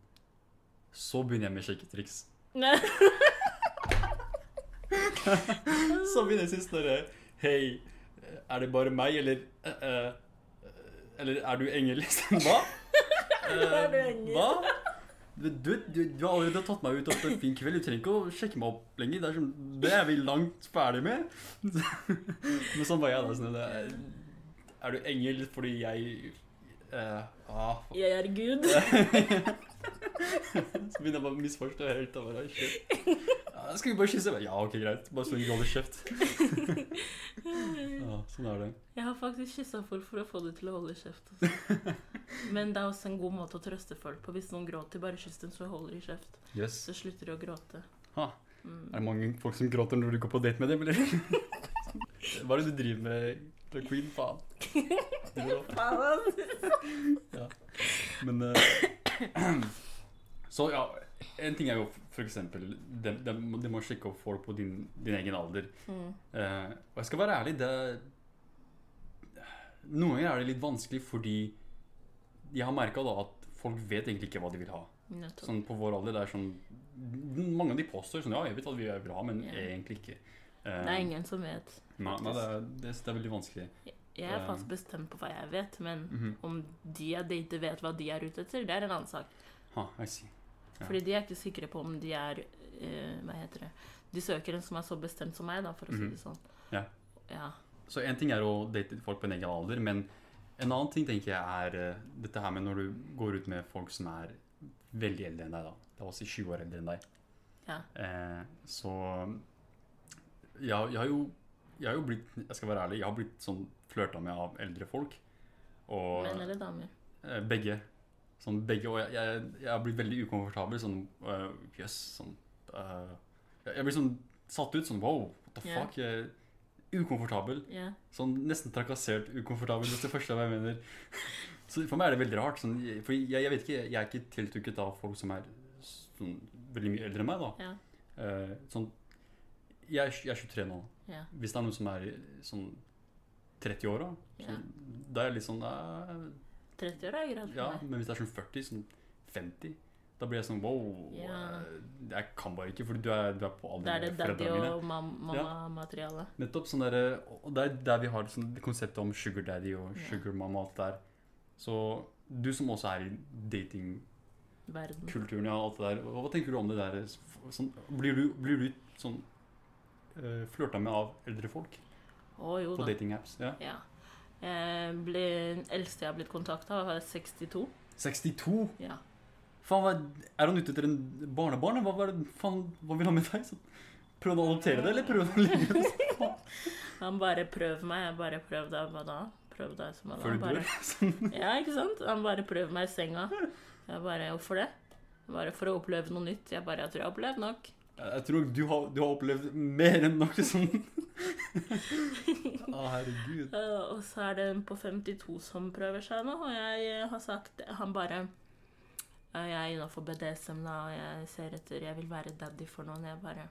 Så begynner jeg med sjekketriks. Så begynner jeg sist når Hei, er det bare meg, eller uh, eh, Eller er du engel, liksom? Hva? Eh, Er du engel? Hva? Du, du, du, du har allerede tatt meg ut etter en fin kveld. Du trenger ikke å sjekke meg opp lenger. Det er, som, det er vi langt ferdig med. Men sånn var jeg. da. Sånn, er, er du engel fordi jeg eh, ah, Jeg er Gud. Så begynner jeg bare å misforstå helt. Bare. Ja, skal vi bare kysse? Ja, ok, greit. Bare så lenge du holder kjeft. Ja, sånn er det. Jeg har faktisk kyssa folk for å få dem til å holde kjeft. Også. Men det er også en god måte å trøste folk på. Hvis noen gråter, bare kyss dem, så holder de kjeft. Yes. Så slutter de å gråte. Ha. Mm. Er det mange folk som gråter når du går på date med dem, eller? Hva er det du driver med, The Queen? Faen. Ja. Men uh, Så ja, en ting er jo for eksempel det, det, det må sjekke opp folk på din, din egen alder. Mm. Uh, og jeg skal være ærlig, det Noen ganger er det litt vanskelig fordi jeg har merka at folk vet egentlig ikke hva de vil ha. Nettopp. Sånn på vår alder, det er sånn Mange av de påstår sånn Ja, jeg vet hva vi vil ha, men yeah. egentlig ikke. Uh, Det er ingen som vet. Nei, nei det, er, det, det er veldig vanskelig. Jeg er fast bestemt på hva jeg vet, men Mhm. om de jeg dater vet hva de er ute etter, det er en annen sak. Ha, I see. Ja. Fordi de er ikke sikre på om de er uh, Hva heter det? De søker en som er så bestemt som meg, da, for å si Mhm. det sånn. Ja. Ja. Så en ting er å date folk på en egen alder, men en annen ting tenker jeg er uh, dette her med når du går ut med folk som er veldig eldre enn deg, da. La oss si 20 år eldre enn deg. Ja. Eh, så jeg, jeg har jo jeg har jo blitt, jeg skal være ærlig, jeg har blitt sånn flørta med av eldre folk. Og Menn eller damer? eh, begge. Sånn begge, og jeg, jeg, jeg har blitt veldig ukomfortabel. Sånn jøss. Uh, yes, sånn uh, jeg, blir sånn satt ut. Sånn wow, what the yeah. fuck? Jeg, ukomfortabel. Yeah. Sånn nesten trakassert ukomfortabel, hvis det første jeg mener. Så for meg er det veldig rart. Sånn, for jeg, jeg vet ikke, jeg er ikke tiltrukket av folk som er sånn, veldig mye eldre enn meg. da. Yeah. Uh, sånn, jeg, jeg er 23 nå. Yeah. Hvis det er noen som er sånn 30 år, Ja. da er jeg litt sånn eh, 30 år er greit for Ja, meg. men hvis det er sånn 40, sånn 50, da blir jeg sånn wow. Ja. eh, Jeg kan bare ikke, fordi du er, du er på alder Da er det med daddy foreldrene mine. og mam mamma-materiale. Nettopp sånn der, og det er der vi har sånn, det konseptet om sugar daddy og Ja. sugar mama og alt det der. Så du som også er i datingkulturen Verden. ja, og alt det der, hva tenker du om det der? Sånn, blir, du, blir du sånn uh, flørta med av eldre folk Å jo på da. datingapps? Ja. Ja. Ble, eldste jeg har blitt kontakta, var 62. 62? Ja. Faen, er han ute etter en barnebarn? Hva, er det- faen, hva vil han med deg? Så, prøvde å adoptere det, eller prøv å ligge med Han bare prøv meg. Jeg bare prøv deg. Hva da? Prøv deg som alle. før du dør? Sånn. Ja, ikke sant? Han bare 'prøv meg i senga. Jeg bare Hvorfor det? Bare for å oppleve noe nytt. Jeg bare Jeg tror jeg har opplevd nok. Jeg tror du har, du har opplevd mer enn noe sånt. Å, herregud. Eh, og så er det en på 52 som prøver seg nå, og jeg eh, har sagt Han bare Jeg er innafor BDSM, da, og jeg ser etter Jeg vil være daddy for noen. Jeg bare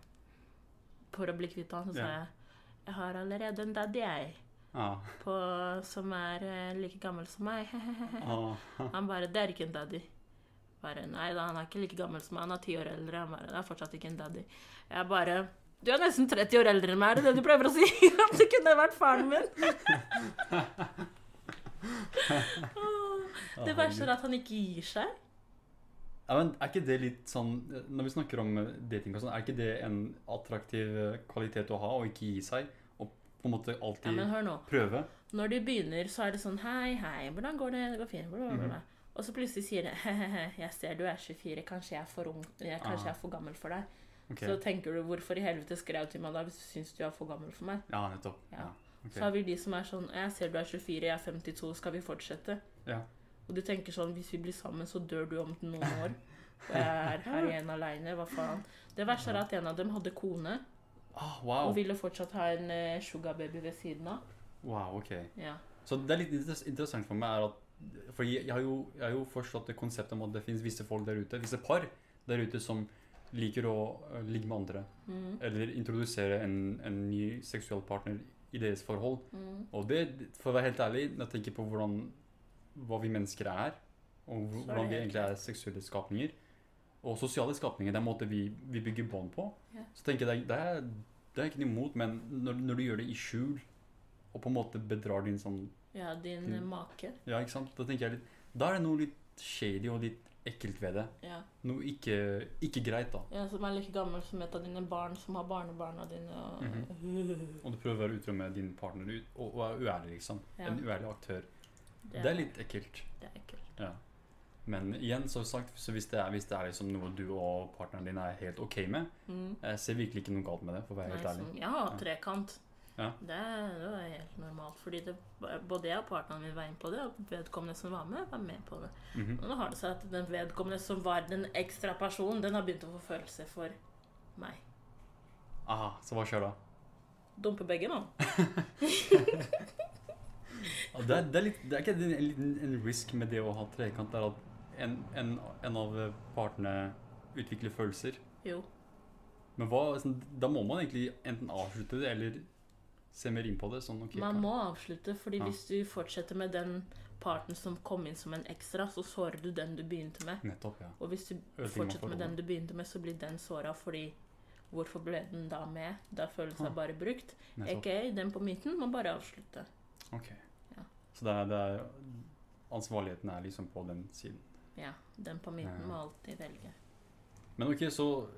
For å bli kvitt han, så sa yeah. jeg Jeg har allerede en daddy, jeg. Ah, På, som er eh, like gammel som meg. ah, Han bare 'Det er ikke en daddy'. Bare, Nei da, han er ikke like gammel som meg. Han er ti år eldre. Han bare, det er fortsatt ikke en daddy. Jeg bare Du er nesten 30 år eldre enn meg, er det det du prøver å si? At det kunne vært faren min? Det verste er at han ikke gir seg. Ja, men Er ikke det litt sånn Når vi snakker om dating, og sånn, er ikke det en attraktiv kvalitet å ha? Å ikke gi seg? Og på en måte alltid ja, prøve? Når de begynner, så er det sånn Hei, hei, hvordan går det? Det går fint. Bla, bla, bla. Og så plutselig sier de jeg ser du er 24, kanskje jeg er for ung, kanskje Ah. jeg er for gammel for deg. Okay. Så tenker du hvorfor i helvete skrev til meg da hvis du syns du er for gammel for meg? Ja, nettopp. Ja. Okay. Så har vi de som er sånn Jeg ser du er 24, jeg er 52, skal vi fortsette? Ja. Og du tenker sånn Hvis vi blir sammen, så dør du om noen år. Og jeg er her igjen aleine. Hva faen? Det verste er at en av dem hadde kone Ah, og ville fortsatt ha en uh, sugarbaby ved siden av. wow, ok. Ja. Så det er litt interessant for meg er at For jeg, har, jo, jeg har jo forstått det konseptet om at det finnes visse folk der ute, visse par der ute som liker å eh, ligge med andre. Mm. Eller introdusere en, en ny seksuell partner i deres forhold. Mm. Og det, for å være helt ærlig, når jeg tenker på hvordan, hva vi mennesker er, og hvordan vi egentlig er seksuelle skapninger, og sosiale skapninger, det er en måte vi, vi bygger bånd på, yeah. så tenker jeg det er, det er ikke noe imot, men når, når du gjør det i skjul, og på en måte bedrar din sånn ja, din Mm. eh, make. Ja, ikke sant? Da tenker jeg litt Da er det noe litt shady og litt ekkelt ved det. Ja. Noe ikke, ikke greit, da. ja. Som er like gammel som et av dine barn som har barnebarna dine. Og... Mhm. Og du prøver å være utro med din partner og, og er uærlig, liksom. Ja. En uærlig aktør. Det, Det er litt ekkelt. det er ekkelt. Ja. Men igjen, så sagt, så hvis det er, hvis det er liksom noe du og partneren din er helt ok med, Mm. jeg ser virkelig ikke noe galt med det, for å være Nei, helt ærlig. Som, Ja. trekant. Ja. Det, det var helt normalt. Fordi det, både jeg og partneren min var inne på det, og vedkommende som var med, var med på det. Mhm. Og nå har det seg at den vedkommende som var den ekstra personen, den har begynt å få følelser for meg. Aha, så hva skjer da? Dumpe begge nå. Det, er, det, er litt, det er ikke en, en en risk med det å ha trekant, det er at en, en, en av partene utvikler følelser. Jo. Men hva, sånn, da må man egentlig enten avslutte det, eller se mer inn på det. Sånn, okay, Man må avslutte, fordi Ja. hvis du fortsetter med den parten som kom inn som en ekstra, så sårer du den du begynte med. Nettopp, ja. Og hvis du fortsetter med den du begynte med, så blir den såra fordi Hvorfor ble den da med? Da føles det Ah. bare brukt. Nettopp. Ok, den på midten må bare avslutte. Ok. Ja. Så det er, det er Ansvarligheten er liksom på den siden. Ja, den på midten må alltid velge. Men ok, så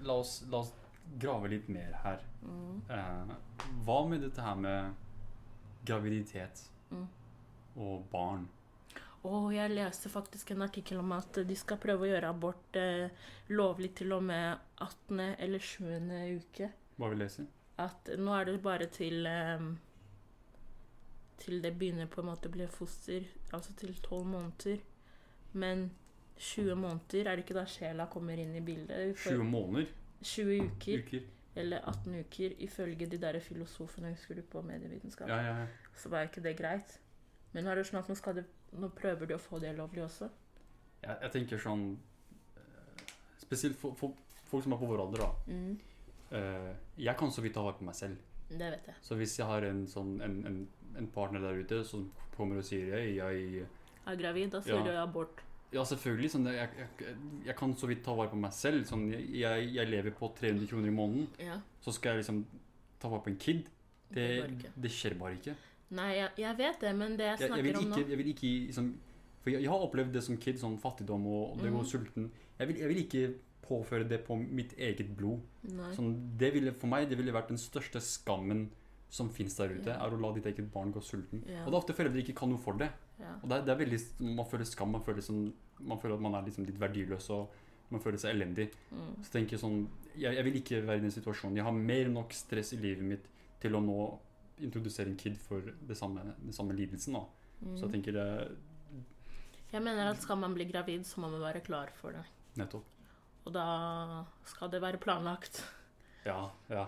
la oss, la oss grave litt mer her. Mm. Eh, hva med dette her med graviditet Mm. og barn? Og jeg leste faktisk en artikkel om at de skal prøve å gjøre abort eh, lovlig til og med 18. eller 7. uke. Hva vil det si? At nå er det bare til eh, Til det begynner på en måte å bli foster, altså til 12 måneder. Men 20 måneder, er det ikke da sjela kommer inn i bildet? 20 måneder? 20 uker, Uker? eller 18 uker, ifølge de der filosofene husker du på medievitenskap. Ja, ja, ja. Så var ikke det greit. Men nå er det sånn at nå, det, nå prøver de å få det lovlig også. Jeg, jeg tenker sånn eh, Spesielt for, for folk som er på vår alder, da. Mm, Uh, jeg kan så vidt ta vare på meg selv. det vet jeg. Så hvis jeg har en, sånn, en, en, en partner der ute som kommer og sier jeg, jeg, Er gravid, da sier Ja. du abort. Ja, selvfølgelig. Sånn, jeg, jeg, jeg kan så vidt ta vare på meg selv. Sånn, jeg, jeg lever på 300 kroner i måneden. Ja. Så skal jeg liksom ta vare på en kid. Det, Det det skjer bare ikke. Nei, jeg, vet det, men det jeg snakker ikke, om nå jeg vil ikke liksom, For jeg, har opplevd det som kid, sånn fattigdom og det mm. gå Mhm. sulten. Vil, jeg vil ikke påføre det på mitt eget blod. Sånn, det ville, for meg det ville vært den største skammen som fins der ute, Ja. er å la ditt eget barn gå sulten. Ja. Og det er ofte foreldre ikke kan noe for det. Ja. Og det er, det er veldig, Man føler skam, man føler, sånn, man føler at man er liksom litt verdiløs og man føler seg elendig. Mm. Så tenker jeg sånn, jeg, jeg vil ikke være i den situasjonen. Jeg har mer enn nok stress i livet mitt til å nå introdusere en kid for det samme, det samme lidelsen. da. Så jeg Mm. tenker det Jeg mener at skal man bli gravid, så må man være klar for det. Nettopp. Og da skal det være planlagt. Ja, ja.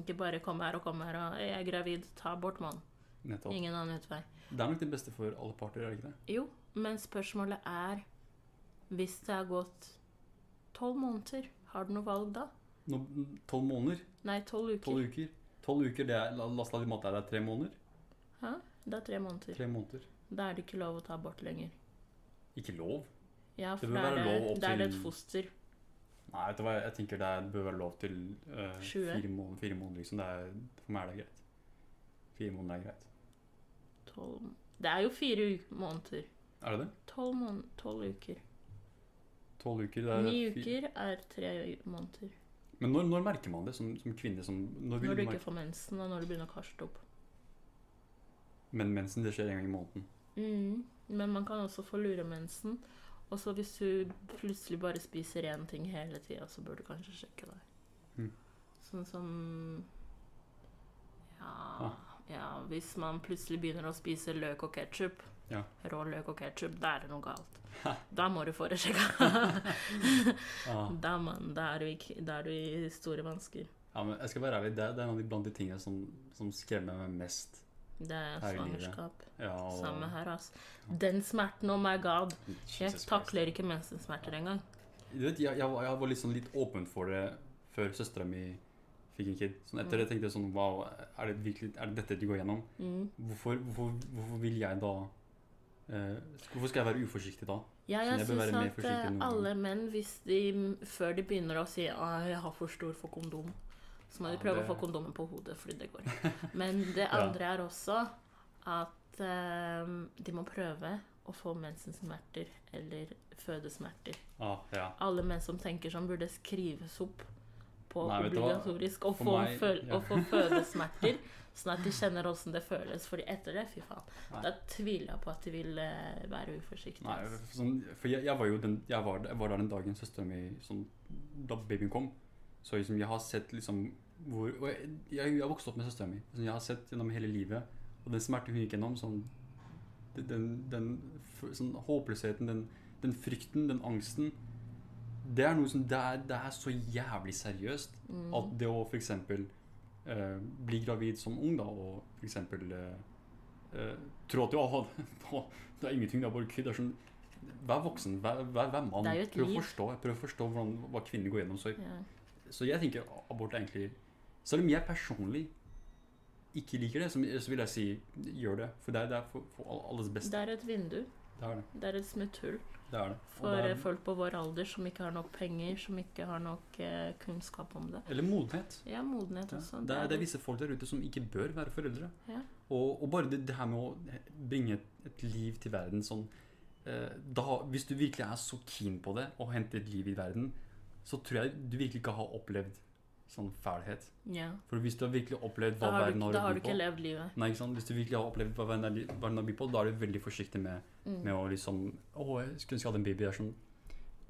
Ikke bare komme her og komme her og 'Jeg er gravid, ta abort, mann'. Nettopp. Ingen annen utvei. Det er nok det beste for alle parter, er det ikke det? Jo, men spørsmålet er Hvis det har gått tolv måneder, har du noe valg da? Tolv måneder? Nei, tolv uker. Tolv uker? Tolv uker, det er, la, oss la det er det tre måneder? Hæ? Det er tre måneder. Tre måneder. Da er det ikke lov å ta abort lenger. Ikke lov? Ja, for det, det, er det, da er det et foster. Nei, vet du hva, jeg tenker det, bør være lov til uh, fire, måneder, fire måneder. liksom. Det er, for meg er det greit. Fire måneder er greit. Tolv Det er jo fire måneder. Er det det? Tolv, mån tolv uker. Tolv uker? Det er Ni uker er tre måneder. Men når, når merker man det som, som kvinne? Som, når Når du ikke får mensen, og når du begynner å kaste opp. Men mensen det skjer en gang i måneden. Mm. Men man kan også få luremensen. Og så hvis du plutselig bare spiser én ting hele tida, så bør du kanskje sjekke deg. Mm. Sånn som ja, Ah. ja, hvis man plutselig begynner å spise løk og ketsjup, Ja. rå løk og ketsjup, da er det noe galt. Da må du få det sjekka. Ah. da, man, da, er du da er du i store vansker. Ja, men jeg skal være ærlig, det det er en av de blant de tingene som, som skremmer meg mest. Det er Her svangerskap. Ja, og, Samme her, altså. Den smerten, oh my god. Jeg takler ikke mensensmerter engang. Du vet, jeg, jeg, jeg var litt, sånn litt åpen for det før søstera mi fikk en kid. Sånn etter Mm. det tenkte jeg sånn Wow, er det virkelig Er det dette du går gjennom? Mm. Hvorfor, hvorfor, hvorfor vil jeg da eh, Hvorfor skal jeg være uforsiktig da? Ja, jeg jeg syns at eh, alle menn, hvis de før de begynner å si at jeg har for stor for kondom, så må Ja, de prøve det- å få kondomen på hodet, fordi det går. Men det Ja. andre er også at eh, de må prøve å få mensensmerter eller fødesmerter. Ah, ja. Alle menn som tenker sånn, burde skrives opp på Nei, obligatorisk og få, meg- føl ja. få fødesmerter, sånn at de kjenner åssen det føles. Fordi etter det, fy faen, Nei. da tviler jeg på at de vil eh, være uforsiktige. Nei, for sånn, for jeg, jeg var jo den, jeg var, jeg var der den dagen søstera mi sånn, Da babyen kom. Så liksom, jeg har sett liksom hvor jeg, jeg, jeg har vokst opp med søstera mi. Sånn, jeg har sett gjennom hele livet. Og den smerten hun gikk gjennom, sånn Den, den, den sånn, håpløsheten, den, den frykten, den angsten Det er noe som Det er, det er så jævlig seriøst Mm. at det å f.eks. Eh, bli gravid som ung, da, og f.eks. Eh, tro at ja, det er ingenting, det er bare kødd. Sånn, Vær voksen, vær, vær, vær mann. Prøv å forstå, prøv å forstå hvordan, hva kvinner går gjennom. Så, Ja. så jeg tenker abort er egentlig Selv om jeg personlig ikke liker det, så, vil jeg si gjør det. For det er, det er for, for alles beste. Det er et vindu. Det er det. Det er et smutthull det, er det. For folk på vår alder som ikke har nok penger, som ikke har nok eh, kunnskap om det. eller modenhet. Ja, modenhet Ja. også. Det, er, det er visse folk der ute som ikke bør være foreldre. Ja. Og, og bare det, det her med å bringe et, et liv til verden sånn eh, da, Hvis du virkelig er så keen på det, å hente et liv i verden, så tror jeg du virkelig ikke har opplevd sånn fælhet. ja. For hvis du har virkelig opplevd hva verden har, å by på da har du ikke levd livet. Nei, ikke sant? Hvis du virkelig har opplevd hva verden er- har å by på, da er du veldig forsiktig med, Mm. med å liksom Å, jeg skulle ønske jeg hadde en baby. Er sånn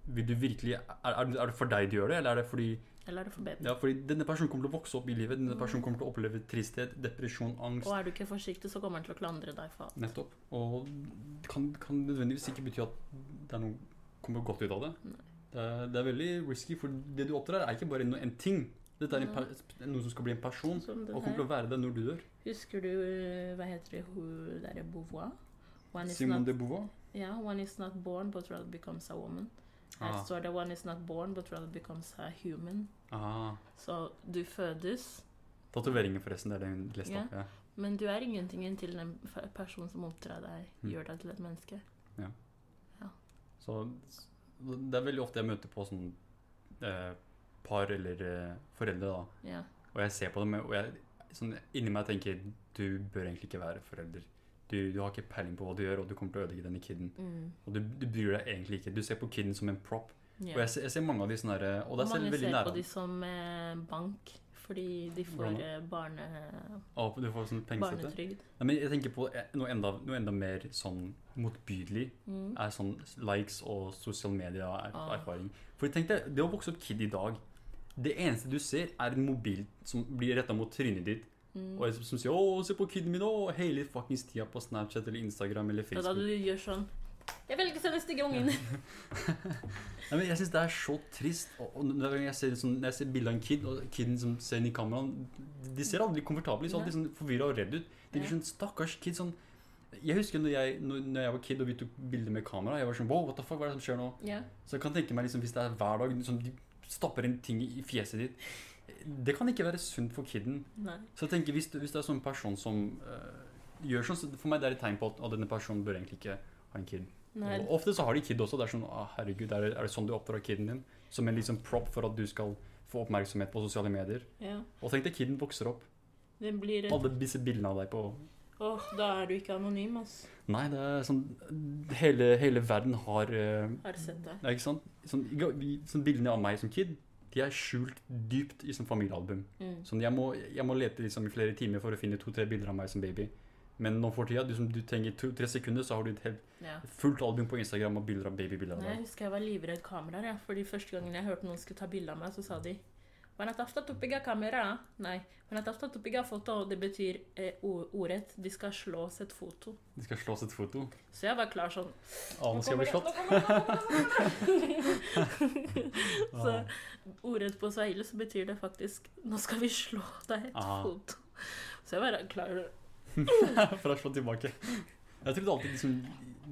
Vil du virkelig er, er, det- for deg du gjør det, eller er det fordi Eller er det for baby? Ja, fordi denne personen kommer til å vokse opp i livet. Denne personen kommer til å oppleve tristhet, depresjon, angst. Og er du ikke forsiktig, så kommer han til å klandre deg for alt. Nettopp. Og det kan, kan nødvendigvis ikke bety at det er noe kommer godt ut av det. Det er, det er veldig risky, for det du oppdrar, er ikke bare en ting. Dette er en, per- noe som skal bli en person, Som og kommer til å være det når du dør. Husker du eh, Hva heter det hun derre Beauvoir? One is Simone not, de Beauvoir. yeah, one is not born, but rather becomes a woman. Her Ah. står det one is not born, but rather becomes a human. Ah. Så du fødes, Tatoveringer, forresten. Det er det hun leste yeah. opp. Ja. men du er ingenting til den personen som oppdrar deg, Mm. gjør deg til et menneske. Ja. Så det er veldig ofte jeg møter på sånn eh, par eller eh, foreldre, da. Ja. Og jeg ser på dem, og jeg, sånn, inni meg tenker du bør egentlig ikke være forelder. Du, du har ikke peiling på hva du gjør, og du kommer til å ødelegge denne kiden. Mm. Og du, du bryr deg egentlig ikke. Du ser på kiden som en prop. Yeah. Og jeg ser, jeg ser mange av de sånne der, Og det er mange selv veldig ser på de som eh, bank, fordi de får eh, barne, Og du får sånn barnetrygd. Nei, men jeg tenker på eh, noe enda, noe enda mer sånn motbydelig. Mm. Er sånn likes og sosiale medier-erfaring. Ah. For tenk deg, det å vokse opp kid i dag Det eneste du ser, er en mobil som blir retta mot trynet ditt. Mm. Og som sier 'Å, se på kiden min', og hele fuckings tida på Snapchat eller Instagram eller Og da du gjør sånn Jeg velger den stygge ungen. Nei, men jeg syns det er så trist. Og, og når jeg ser, sånn, når jeg ser bilde av en kid, og kiden som ser inn i kameraet De ser aldri komfortable ut. De alltid sånn forvirra og redd ut. De Ja. blir sånn stakkars kid. sånn Jeg husker når jeg, når, jeg var kid og vi tok bilder med kamera. Jeg var sånn Wow, what the fuck, hva er det som skjer nå? ja. Så jeg kan tenke meg liksom, hvis det er hver dag liksom, de stapper inn ting i fjeset ditt Det kan ikke være sunt for kiden. Nei. Så jeg tenker, hvis, du- hvis det er sånn person som uh, gjør sånn, så for meg det er et tegn på at, denne personen bør egentlig ikke ha en kid. Nei. Og ofte så har de kid også. Det er sånn ah, herregud, er det, er det sånn du oppdrar kiden din? Som en liksom prop for at du skal få oppmerksomhet på sosiale medier. Ja. Og tenk deg kiden vokser opp. Blir Alle disse bildene av deg på Åh, da er du ikke anonym, altså. Nei, det er sånn Hele, hele verden har uh, Har sett deg. Ikke sant? Sånn, sånn Bildene av meg som kid de er skjult dypt i sånn familiealbum. Mm. Sånn, jeg, må, jeg må lete liksom i flere timer for å finne to-tre bilder av meg som baby. Men nå for tida, du, som- du trenger to-tre sekunder, så har du et helt Ja. fullt album på Instagram og bilder av babybilder Nei, jeg husker jeg var livredd kameraer, ja. fordi første gangen jeg hørte noen skulle ta bilde av meg, så sa de Wanatafta tupiga kamera? Nej. Wanatafuta tupiga foto. Det betyr eh, ordet de skal slå oss et foto. De skal slås et foto. Så jeg var klar sånn Å, nå skal jeg bli slått. Så ordet på swahili så betyr det faktisk 'nå skal vi slå deg et Aha. foto'. Så jeg var klar For å slå tilbake. Jeg trodde alltid liksom,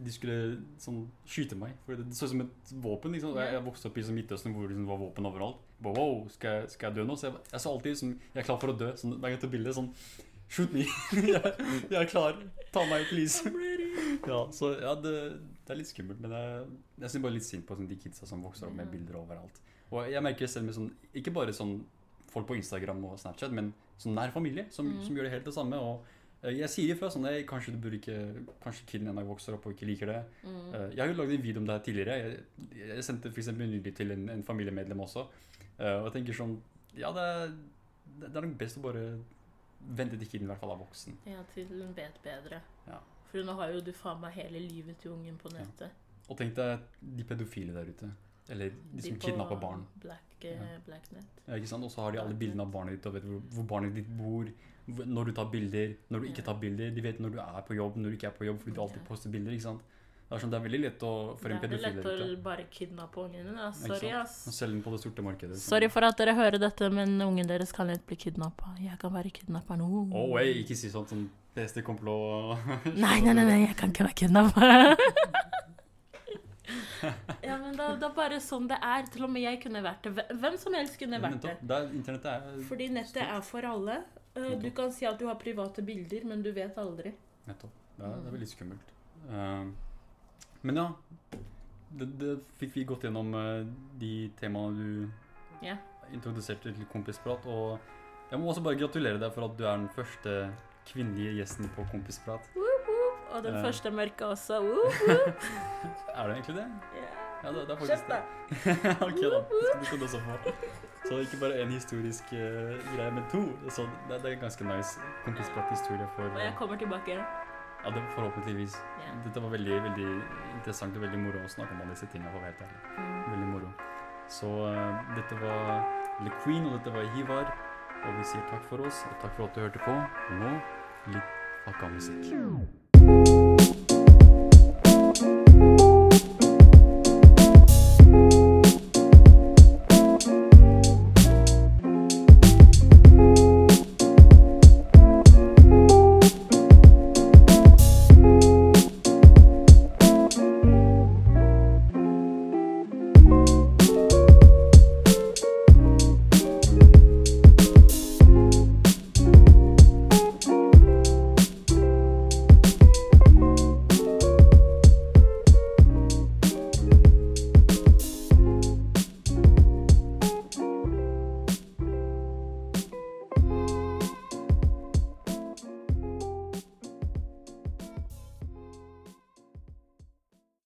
de skulle sånn, skyte meg. For det så ut som et våpen. Liksom. Jeg, jeg vokste opp i sånn Midtøsten hvor det liksom, var våpen overalt. Bare, wow, skal skal jeg dø nå? Så jeg, jeg så alltid som jeg er klar for å dø. Sånn, hver gang jeg tar bilde, sånn Shoot me! jeg, jeg er klar. Ta meg, please. Ja, så ja, det, det er litt skummelt, men jeg, jeg synes bare litt synd på sånn, de kidsa som vokser opp med bilder overalt. Og jeg merker selv med sånn, ikke bare sånn folk på Instagram og Snapchat, men sånn nær familie som, Mm. som gjør det helt det samme. Og eh, jeg sier ifra sånn, kanskje du burde ikke, kanskje kiden en dag vokser opp og ikke liker det. Mm. Eh, jeg har jo lagd en video om det her tidligere. Jeg, jeg sendte for eksempel nylig til en, en familiemedlem også. Eh, og jeg tenker sånn, ja, det det er nok best å bare vente til kiden i hvert fall er voksen. Ja, til hun vet bedre. Ja. For nå har jo du faen meg hele livet til ungen på Ja. nettet. Og tenk deg de pedofile der ute. Eller de som kidnapper barn. Black, eh, Ja. Blacknet. Ja, ikke sant? Og så har de alle bildene av barnet ditt og vet hvor, hvor barnet ditt bor. Når du tar bilder, når du ikke tar bilder. De vet når du er på jobb, når du ikke er på jobb, fordi du alltid Ja. poster bilder. ikke sant? Det er, sånn, det er veldig lett å, for en Det er lett å ute bare kidnappe ungen din. Sorry, ass. selge den på det sorte markedet. så- Sorry for at dere hører dette, men ungen deres kan lett bli kidnappa. Jeg kan være kidnappa nå. Oh, hey, ikke si sånt som beste kommer Nei, nei, nei, nei, jeg kan ikke være kidnappa. ja, men da, det er bare sånn det er. Til og med jeg kunne vært det. Hvem- som helst kunne vært det. Er, internettet er Fordi nettet er for alle. Eh, Du kan si at du har private bilder, men du vet aldri. Nettopp. Det er, det er veldig skummelt. Eh, men ja, det, det fikk vi gått gjennom eh, de temaene du Ja. introduserte til Kompisprat. Og jeg må også bare gratulere deg for at du er den første kvinnelige gjesten på Kompisprat. Woop, woop. Og den uh. første mørke også. Woop. Er du egentlig det? Ja. Ja, det, det er faktisk da. det. ok, da. Det skal du også få. Så ikke bare én historisk uh, greie, men to. Så det, det er ganske nice Kompisprat-historie for Og jeg kommer tilbake. Ja, det forhåpentligvis. Yeah. Dette var veldig, veldig interessant og veldig moro å snakke om alle disse tingene. for å være helt ærlig. Mm. Veldig moro. Så uh, dette var Le Queen, og dette var Hivar. Og vi sier takk for oss, og takk for at du hørte på. Nå litt fucka musikk.